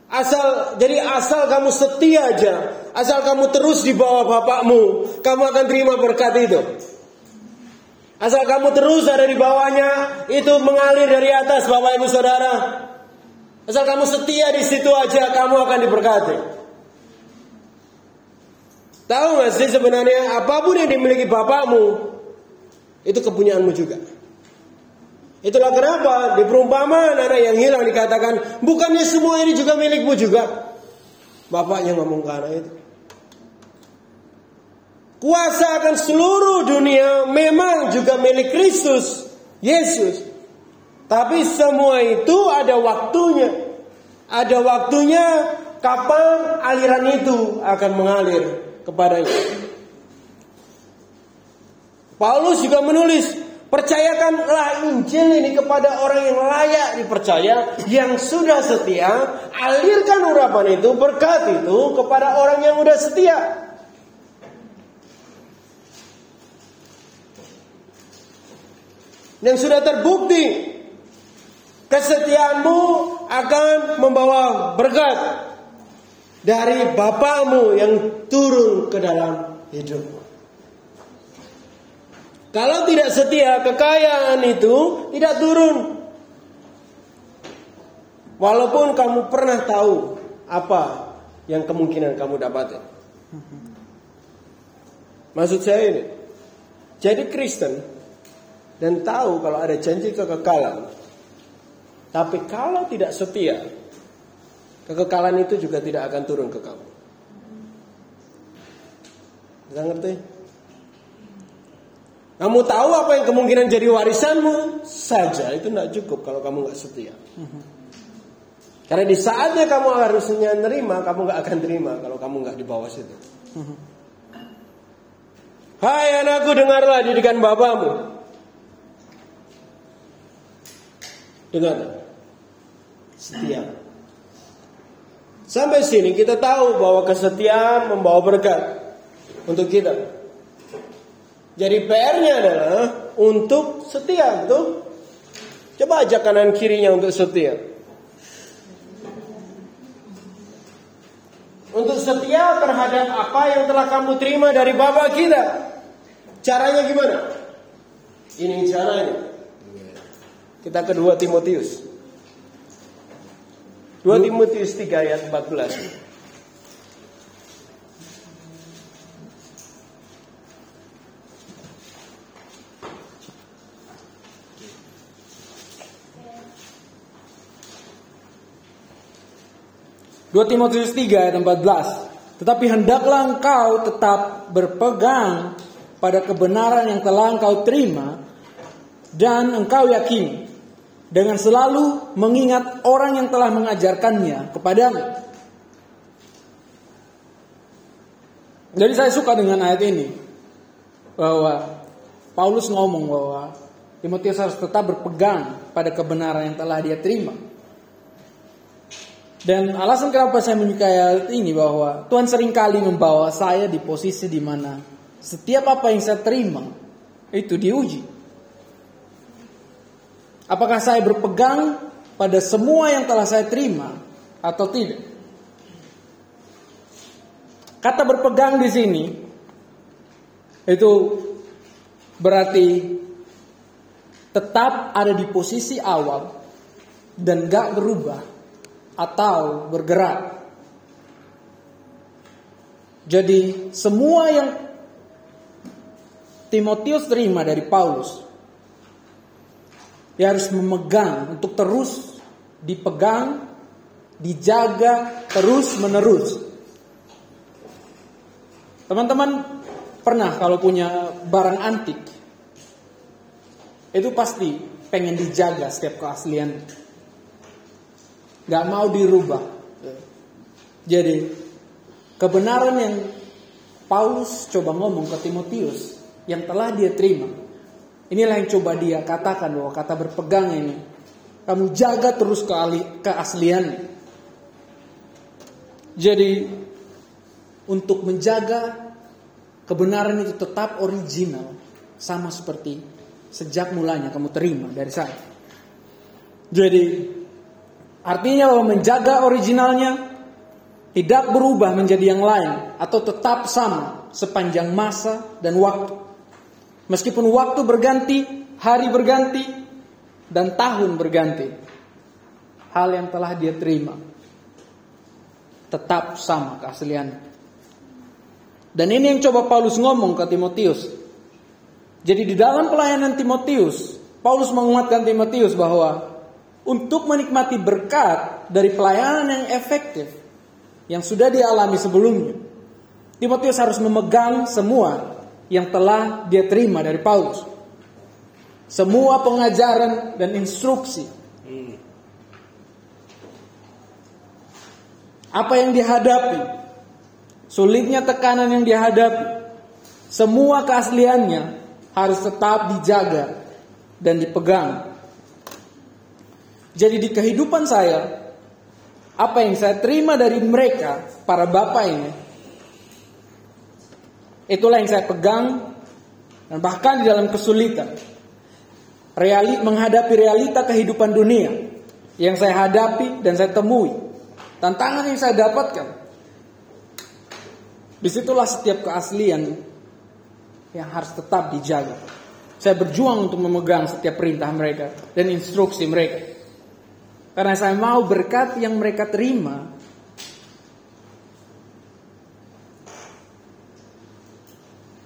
Asal jadi asal kamu setia aja, asal kamu terus di bawah bapakmu, kamu akan terima berkat itu. Asal kamu terus ada di bawahnya, itu mengalir dari atas Bapak Ibu Saudara. Asal kamu setia di situ aja, kamu akan diberkati. Tahu gak sih sebenarnya apa pun yang dimiliki bapakmu, itu kepunyaanmu juga. Itulah kenapa di perumpamaan ada yang hilang dikatakan bukannya semua ini juga milikmu juga. Bapaknya ngomong anak itu. Kuasa akan seluruh dunia memang juga milik Kristus, Yesus. Tapi semua itu ada waktunya. Ada waktunya kapan aliran itu akan mengalir kepadanya. Paulus juga menulis Percayakanlah Injil ini kepada orang yang layak dipercaya, yang sudah setia. Alirkan urapan itu, berkat itu kepada orang yang sudah setia. Yang sudah terbukti kesetiaanmu akan membawa berkat dari Bapamu yang turun ke dalam hidupmu. Kalau tidak setia, kekayaan itu tidak turun. Walaupun kamu pernah tahu apa yang kemungkinan kamu dapatkan. Maksud saya ini, jadi Kristen dan tahu kalau ada janji kekekalan. Tapi kalau tidak setia, kekekalan itu juga tidak akan turun ke kamu. Bisa ngerti? Kamu tahu apa yang kemungkinan jadi warisanmu saja itu tidak cukup kalau kamu nggak setia. Karena di saatnya kamu harusnya nerima, kamu nggak akan terima kalau kamu nggak di bawah situ. Hai anakku dengarlah didikan bapamu. Dengar. Setia. Sampai sini kita tahu bahwa kesetiaan membawa berkat untuk kita. Jadi PR-nya adalah untuk setia, betul? Coba ajak kanan kirinya untuk setia. Untuk setia terhadap apa yang telah kamu terima dari Bapak kita. Caranya gimana? Ini caranya. Kita kedua Timotius. 2 Timotius 3 ayat 14. Dua Timotius 3 ayat 14. Tetapi hendaklah engkau tetap berpegang pada kebenaran yang telah engkau terima dan engkau yakini dengan selalu mengingat orang yang telah mengajarkannya kepadamu. Jadi saya suka dengan ayat ini bahwa Paulus ngomong bahwa Timotius harus tetap berpegang pada kebenaran yang telah dia terima. Dan alasan kenapa saya menyukai ayat ini bahwa Tuhan sering kali membawa saya di posisi di mana setiap apa yang saya terima itu diuji. Apakah saya berpegang pada semua yang telah saya terima atau tidak? Kata berpegang di sini itu berarti tetap ada di posisi awal dan gak berubah atau bergerak. Jadi semua yang Timotius terima dari Paulus dia harus memegang untuk terus dipegang, dijaga terus menerus. Teman-teman pernah kalau punya barang antik itu pasti pengen dijaga setiap keaslian. Gak mau dirubah. Jadi kebenaran yang Paulus coba ngomong ke Timotius yang telah dia terima Inilah yang coba dia katakan bahwa kata berpegang ini. Kamu jaga terus keaslian. Jadi untuk menjaga kebenaran itu tetap original. Sama seperti sejak mulanya kamu terima dari saya. Jadi artinya bahwa menjaga originalnya tidak berubah menjadi yang lain atau tetap sama sepanjang masa dan waktu. Meskipun waktu berganti, hari berganti, dan tahun berganti. Hal yang telah dia terima tetap sama keaslian. Dan ini yang coba Paulus ngomong ke Timotius. Jadi di dalam pelayanan Timotius, Paulus menguatkan Timotius bahwa untuk menikmati berkat dari pelayanan yang efektif yang sudah dialami sebelumnya, Timotius harus memegang semua yang telah dia terima dari Paulus. Semua pengajaran dan instruksi. Apa yang dihadapi, sulitnya tekanan yang dihadapi, semua keasliannya harus tetap dijaga dan dipegang. Jadi di kehidupan saya, apa yang saya terima dari mereka, para bapak ini, Itulah yang saya pegang dan bahkan di dalam kesulitan. reali, menghadapi realita kehidupan dunia yang saya hadapi dan saya temui. Tantangan yang saya dapatkan. Di situlah setiap keaslian yang harus tetap dijaga. Saya berjuang untuk memegang setiap perintah mereka dan instruksi mereka. Karena saya mau berkat yang mereka terima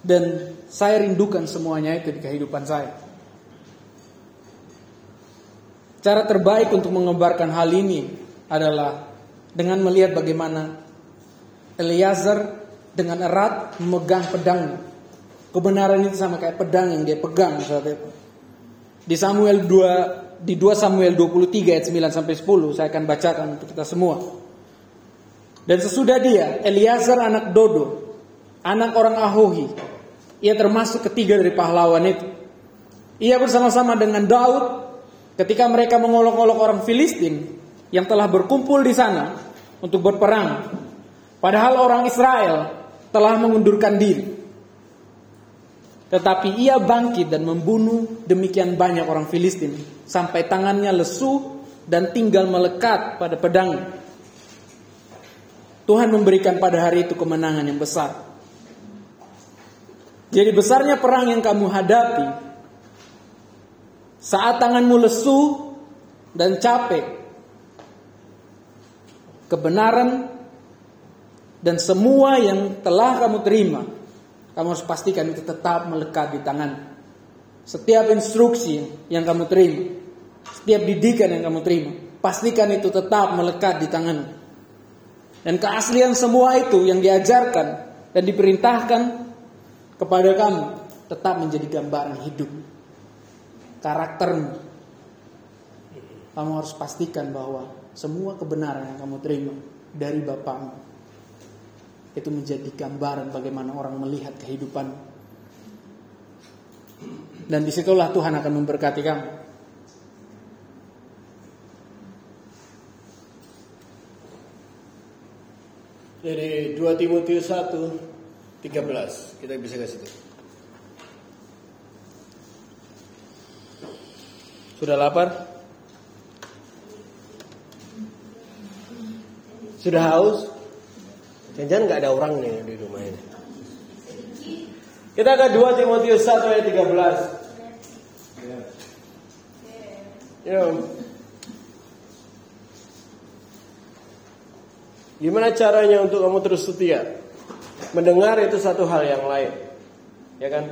dan saya rindukan semuanya itu di kehidupan saya. Cara terbaik untuk mengebarkan hal ini adalah dengan melihat bagaimana Eliezer dengan erat memegang pedangnya. Kebenaran itu sama kayak pedang yang dia pegang saat itu. Di Samuel 2 di 2 Samuel 23 ayat 9 sampai 10 saya akan bacakan untuk kita semua. Dan sesudah dia Eliezer anak Dodo, anak orang Ahohi, ia termasuk ketiga dari pahlawan itu. Ia bersama-sama dengan Daud ketika mereka mengolok-olok orang Filistin yang telah berkumpul di sana untuk berperang. Padahal orang Israel telah mengundurkan diri. Tetapi ia bangkit dan membunuh demikian banyak orang Filistin sampai tangannya lesu dan tinggal melekat pada pedang. Tuhan memberikan pada hari itu kemenangan yang besar. Jadi besarnya perang yang kamu hadapi saat tanganmu lesu dan capek. Kebenaran dan semua yang telah kamu terima, kamu harus pastikan itu tetap melekat di tangan. Setiap instruksi yang kamu terima, setiap didikan yang kamu terima, pastikan itu tetap melekat di tangan. Dan keaslian semua itu yang diajarkan dan diperintahkan kepada kamu tetap menjadi gambaran hidup karaktermu. Kamu harus pastikan bahwa semua kebenaran yang kamu terima dari Bapakmu itu menjadi gambaran bagaimana orang melihat kehidupan. Dan di situlah Tuhan akan memberkati kamu. Jadi 2 Timotius 1 13 kita bisa kasih itu. Sudah lapar? Sudah haus? Jangan-jangan nggak ada orang nih di rumah ini. Kita ke 2 Timotius 1 ayat 13. Ya. Gimana caranya untuk kamu terus setia? Mendengar itu satu hal yang lain. Ya kan?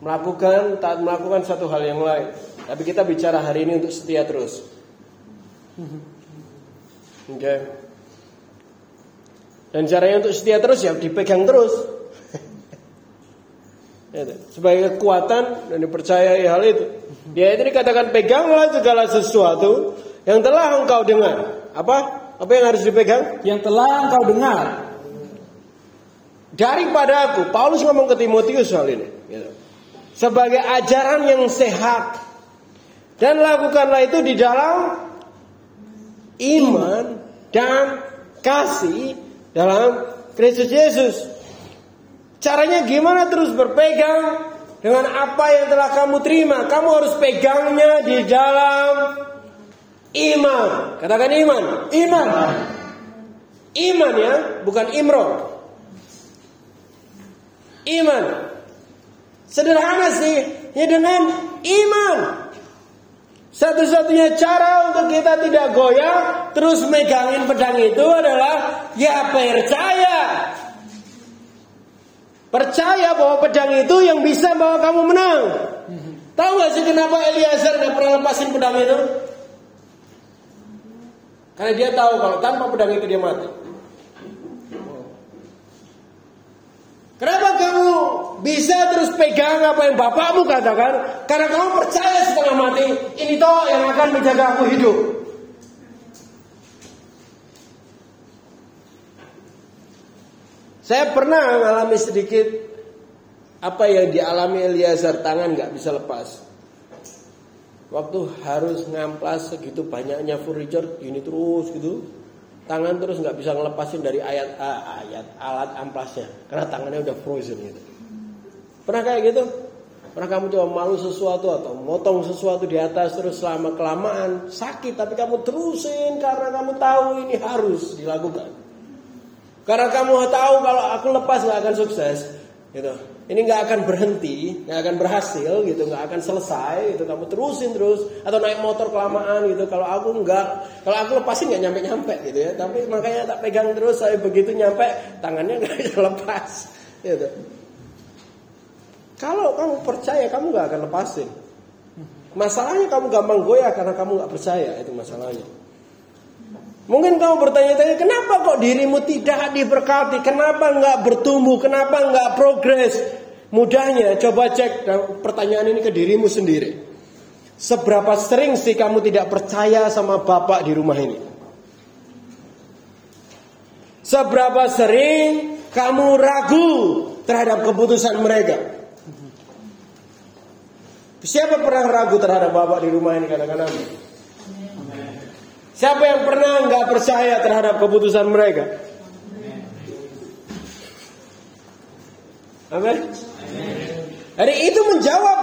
Melakukan tak melakukan satu hal yang lain. Tapi kita bicara hari ini untuk setia terus. Oke. Okay. Dan caranya untuk setia terus ya dipegang terus. Ya, sebagai kekuatan dan dipercayai hal itu. Dia itu dikatakan peganglah segala sesuatu yang telah engkau dengar. Apa? Apa yang harus dipegang? Yang telah engkau dengar daripada aku. Paulus ngomong ke Timotius soal ini. Gitu. Sebagai ajaran yang sehat. Dan lakukanlah itu di dalam iman dan kasih dalam Kristus Yesus. Caranya gimana terus berpegang dengan apa yang telah kamu terima. Kamu harus pegangnya di dalam iman. Katakan iman. Iman. Iman ya, bukan imron. Iman. Sederhana sih, ya dengan iman. Satu-satunya cara untuk kita tidak goyah, terus megangin pedang itu adalah ya percaya. Percaya bahwa pedang itu yang bisa bawa kamu menang. Tahu gak sih kenapa Eliezer gak pernah lepasin pedang itu? Karena dia tahu kalau tanpa pedang itu dia mati. Kenapa kamu bisa terus pegang apa yang bapakmu katakan? Karena kamu percaya setengah mati, ini toh yang akan menjaga aku hidup. Saya pernah mengalami sedikit apa yang dialami Eliezer tangan nggak bisa lepas. Waktu harus ngamplas segitu banyaknya furniture ini terus gitu tangan terus nggak bisa ngelepasin dari ayat ayat alat amplasnya karena tangannya udah frozen gitu. Pernah kayak gitu? Pernah kamu coba malu sesuatu atau motong sesuatu di atas terus selama kelamaan sakit tapi kamu terusin karena kamu tahu ini harus dilakukan. Karena kamu tahu kalau aku lepas nggak akan sukses, gitu. Ini nggak akan berhenti, nggak akan berhasil, gitu, nggak akan selesai, gitu. Kamu terusin terus atau naik motor kelamaan, gitu. Kalau aku nggak, kalau aku lepasin nggak nyampe nyampe, gitu ya. Tapi makanya tak pegang terus, saya begitu nyampe tangannya nggak bisa lepas, gitu. Kalau kamu percaya, kamu gak akan lepasin. Masalahnya kamu gampang goyah karena kamu gak percaya, itu masalahnya. Mungkin kamu bertanya-tanya, kenapa kok dirimu tidak diberkati? Kenapa nggak bertumbuh? Kenapa nggak progres? Mudahnya, coba cek pertanyaan ini ke dirimu sendiri. Seberapa sering sih kamu tidak percaya sama bapak di rumah ini? Seberapa sering kamu ragu terhadap keputusan mereka? Siapa pernah ragu terhadap bapak di rumah ini kadang-kadang? Siapa yang pernah nggak percaya terhadap keputusan mereka? Amin. Jadi itu menjawab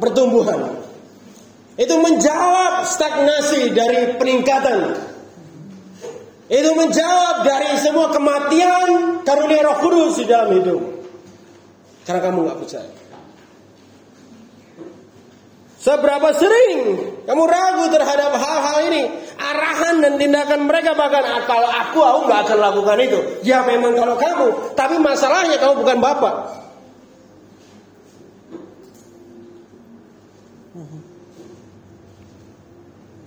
pertumbuhan. Itu menjawab stagnasi dari peningkatan. Itu menjawab dari semua kematian karunia Roh Kudus di dalam hidup. Karena kamu nggak percaya. Seberapa sering kamu ragu terhadap hal-hal ini? Arahan dan tindakan mereka bahkan ah, kalau aku aku nggak akan lakukan itu. Ya memang kalau kamu, tapi masalahnya kamu bukan bapak.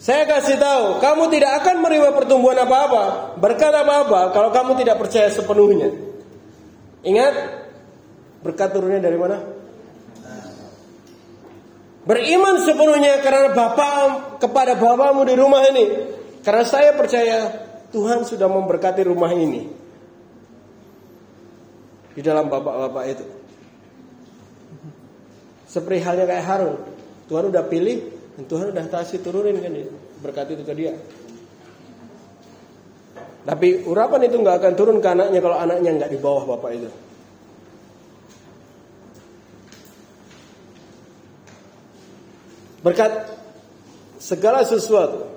Saya kasih tahu, kamu tidak akan menerima pertumbuhan apa-apa, berkat apa-apa kalau kamu tidak percaya sepenuhnya. Ingat, berkat turunnya dari mana? Beriman sepenuhnya karena Bapak kepada Bapakmu di rumah ini. Karena saya percaya Tuhan sudah memberkati rumah ini. Di dalam bapak-bapak itu. Seperti halnya kayak Harun. Tuhan udah pilih dan Tuhan udah kasih turunin kan dia. Berkat itu ke dia. Tapi urapan itu nggak akan turun ke anaknya kalau anaknya nggak di bawah bapak itu. Berkat segala sesuatu.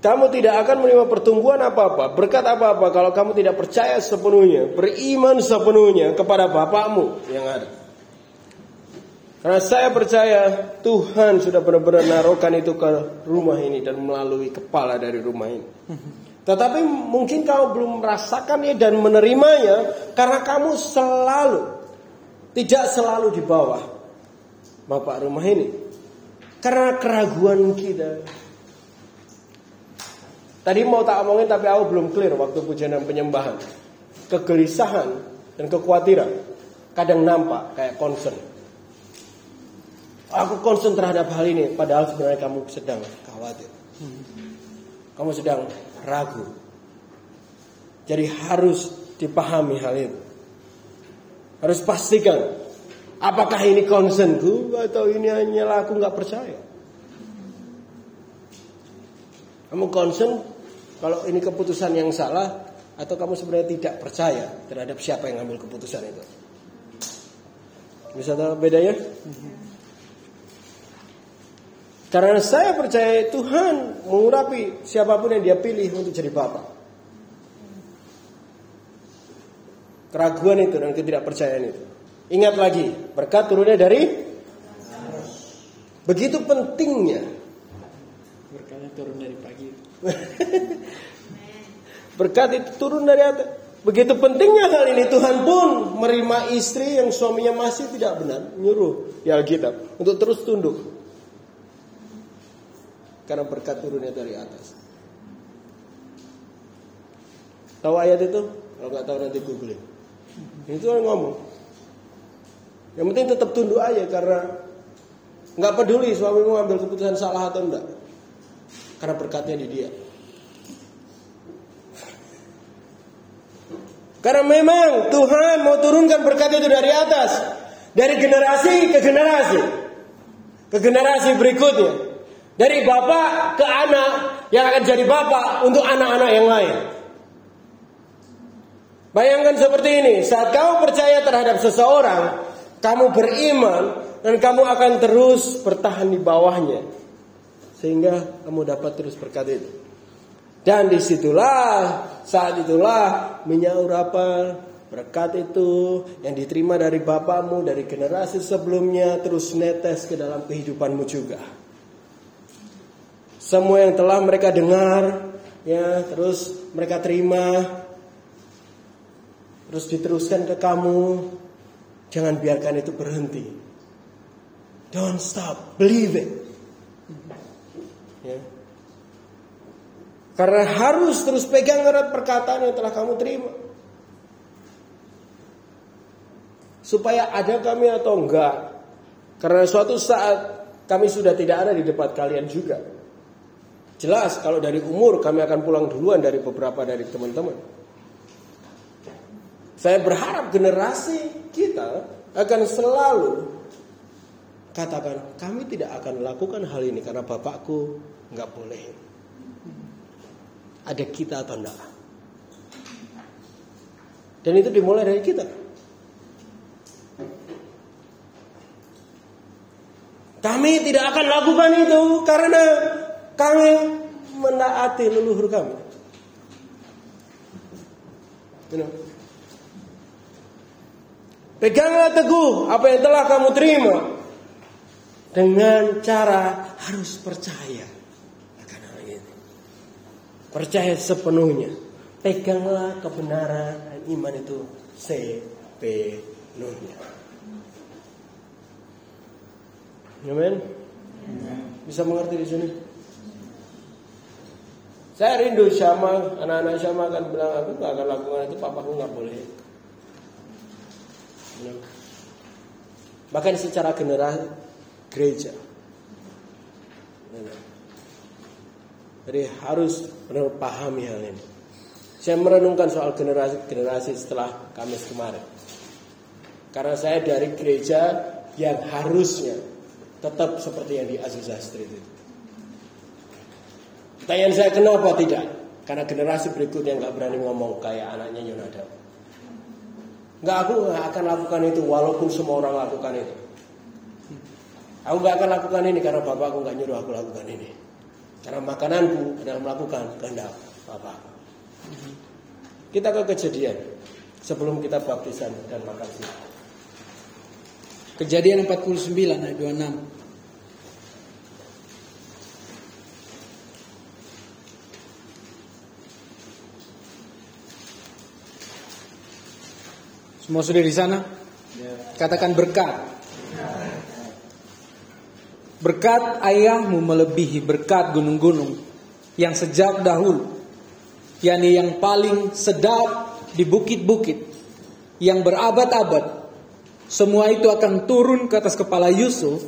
Kamu tidak akan menerima pertumbuhan apa-apa, berkat apa-apa kalau kamu tidak percaya sepenuhnya, beriman sepenuhnya kepada Bapakmu yang ada. Karena saya percaya Tuhan sudah benar-benar naruhkan itu ke rumah ini dan melalui kepala dari rumah ini. Tetapi mungkin kamu belum merasakannya dan menerimanya karena kamu selalu tidak selalu di bawah bapak rumah ini. Karena keraguan kita. Tadi mau tak omongin tapi aku belum clear waktu pujian dan penyembahan. Kegelisahan dan kekhawatiran kadang nampak kayak concern. Aku concern terhadap hal ini padahal sebenarnya kamu sedang khawatir. Kamu sedang ragu. Jadi harus dipahami hal itu. Harus pastikan Apakah ini concernku atau ini hanya aku nggak percaya? Kamu concern kalau ini keputusan yang salah atau kamu sebenarnya tidak percaya terhadap siapa yang ambil keputusan itu? Bisa tahu bedanya? Karena saya percaya Tuhan mengurapi siapa pun yang dia pilih untuk jadi bapak. Keraguan itu dan ketidakpercayaan itu. Ingat lagi, berkat turunnya dari begitu pentingnya. Berkatnya turun dari pagi. berkat itu turun dari atas. Begitu pentingnya hal ini Tuhan pun menerima istri yang suaminya masih tidak benar, nyuruh di Alkitab untuk terus tunduk. Karena berkat turunnya dari atas. Tahu ayat itu? Kalau nggak tahu nanti googling. Itu orang ngomong. Yang penting tetap tunduk aja karena nggak peduli suamimu ambil keputusan salah atau enggak. Karena berkatnya di dia. Karena memang Tuhan mau turunkan berkat itu dari atas. Dari generasi ke generasi. Ke generasi berikutnya. Dari bapak ke anak yang akan jadi bapak untuk anak-anak yang lain. Bayangkan seperti ini, saat kau percaya terhadap seseorang, kamu beriman dan kamu akan terus bertahan di bawahnya sehingga kamu dapat terus berkat itu. Dan di situlah saat itulah menyaur apa berkat itu yang diterima dari bapakmu dari generasi sebelumnya terus netes ke dalam kehidupanmu juga. Semua yang telah mereka dengar ya terus mereka terima terus diteruskan ke kamu jangan biarkan itu berhenti. Don't stop, believe it. Ya. Karena harus terus pegang erat perkataan yang telah kamu terima. Supaya ada kami atau enggak. Karena suatu saat kami sudah tidak ada di depan kalian juga. Jelas kalau dari umur kami akan pulang duluan dari beberapa dari teman-teman. Saya berharap generasi kita akan selalu katakan kami tidak akan lakukan hal ini karena bapakku nggak boleh. Ada kita atau enggak? Dan itu dimulai dari kita. Kami tidak akan lakukan itu karena kami menaati leluhur kami. You? Peganglah teguh apa yang telah kamu terima dengan cara harus percaya akan hal ini. Percaya sepenuhnya. Peganglah kebenaran dan iman itu sepenuhnya. Amin. Bisa mengerti di sini? Saya rindu Syama, anak-anak Syama akan bilang aku gak akan lakukan itu, papaku nggak boleh. Bahkan secara generasi gereja. Jadi harus pahami hal ini. Saya merenungkan soal generasi-generasi setelah Kamis kemarin. Karena saya dari gereja yang harusnya tetap seperti yang di Aziza Street itu. Tanya saya kenapa tidak? Karena generasi berikutnya nggak berani ngomong kayak anaknya Yonadab. Nggak aku nggak akan lakukan itu walaupun semua orang lakukan itu. Aku nggak akan lakukan ini karena bapakku nggak nyuruh aku lakukan ini. Karena makananku adalah melakukan kehendak bapakku. Kita ke kejadian sebelum kita baptisan dan makan siang. Kejadian 49 ayat 26. Semua sudah di sana? Katakan berkat. Berkat ayahmu melebihi berkat gunung-gunung yang sejak dahulu, yakni yang paling sedap di bukit-bukit, yang berabad-abad. Semua itu akan turun ke atas kepala Yusuf,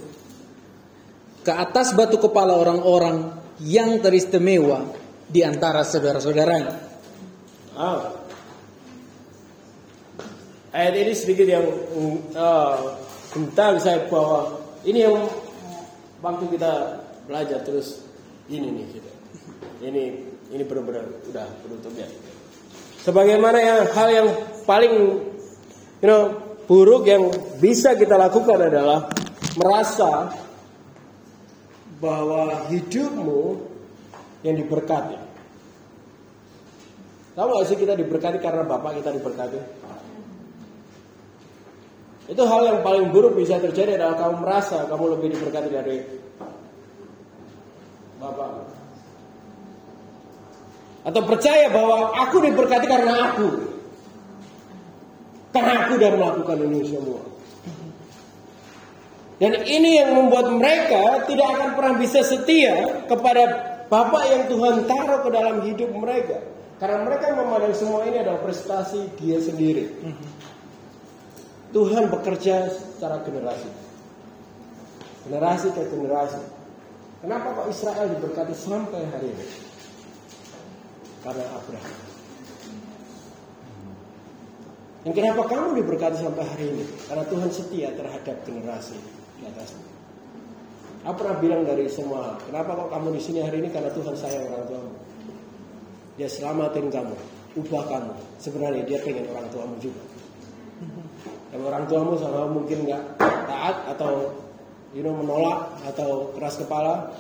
ke atas batu kepala orang-orang yang teristimewa di antara saudara-saudaranya. Ah, Ayat ini sedikit yang uh, tentang saya bahwa ini yang waktu kita belajar terus ini nih kita. Ini ini benar-benar udah penutupnya. Sebagaimana yang hal yang paling you know buruk yang bisa kita lakukan adalah merasa bahwa hidupmu yang diberkati. Tahu gak sih kita diberkati karena Bapak kita diberkati? Itu hal yang paling buruk bisa terjadi adalah kamu merasa kamu lebih diberkati dari Bapak. Atau percaya bahwa aku diberkati karena aku. Karena aku sudah melakukan ini semua. Dan ini yang membuat mereka tidak akan pernah bisa setia kepada Bapak yang Tuhan taruh ke dalam hidup mereka. Karena mereka memandang semua ini adalah prestasi dia sendiri. Tuhan bekerja secara generasi. Generasi ke generasi. Kenapa kok Israel diberkati sampai hari ini? Karena Abraham. Dan kenapa kamu diberkati sampai hari ini? Karena Tuhan setia terhadap generasi di atasmu. Aku pernah bilang dari semua, kenapa kok kamu di sini hari ini? Karena Tuhan sayang orang tuamu. Dia selamatin kamu, ubah kamu. Sebenarnya dia pengen orang tuamu juga. Yang orang tuamu sama mungkin nggak taat atau you know menolak atau keras kepala.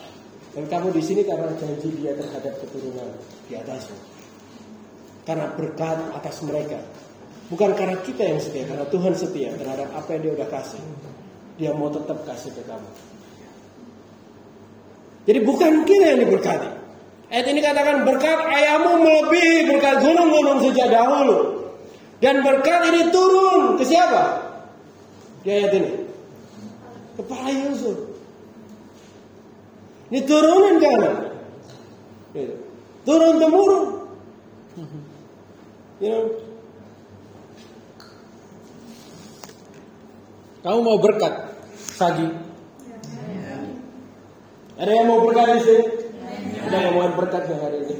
Dan kamu di sini karena janji dia terhadap keturunan di atasmu. Karena berkat atas mereka. Bukan karena kita yang setia, karena Tuhan setia terhadap apa yang dia udah kasih. Dia mau tetap kasih ke kamu. Jadi bukan kita yang diberkati. Ayat ini katakan berkat ayahmu melebihi berkat gunung-gunung sejak dahulu. Dan berkat ini turun ke siapa? Di ayat ini. Kepala Yusuf. Ini turunan ke anak. Turun temurun. You know, Kamu mau berkat, Sagi? ada yang mau berkat di sini? Ada yang mau berkat di hari ini?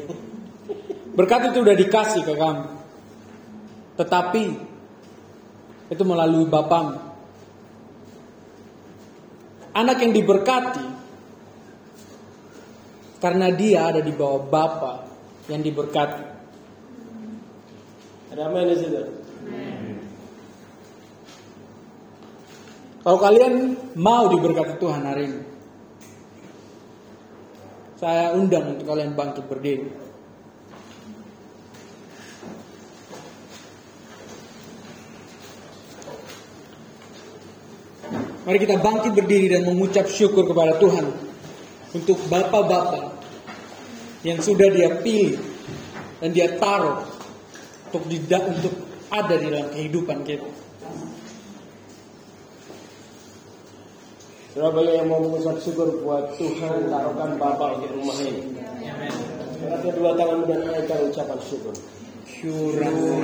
Berkat itu udah dikasih ke kamu. Tetapi itu melalui Bapamu. Anak yang diberkati karena dia ada di bawah Bapa yang diberkati. Ada amin di situ? Kalau kalian mau diberkati Tuhan hari ini, saya undang untuk kalian bangkit berdiri. Mari kita bangkit berdiri dan mengucap syukur kepada Tuhan untuk bapak-bapak yang sudah dia pilih dan dia taruh untuk tidak untuk ada di dalam kehidupan kita. Berapa yang mau mengucap syukur buat Tuhan taruhkan Bapak di rumah ini? Angkat kedua tangan dan naikkan ucapan syukur. Syukur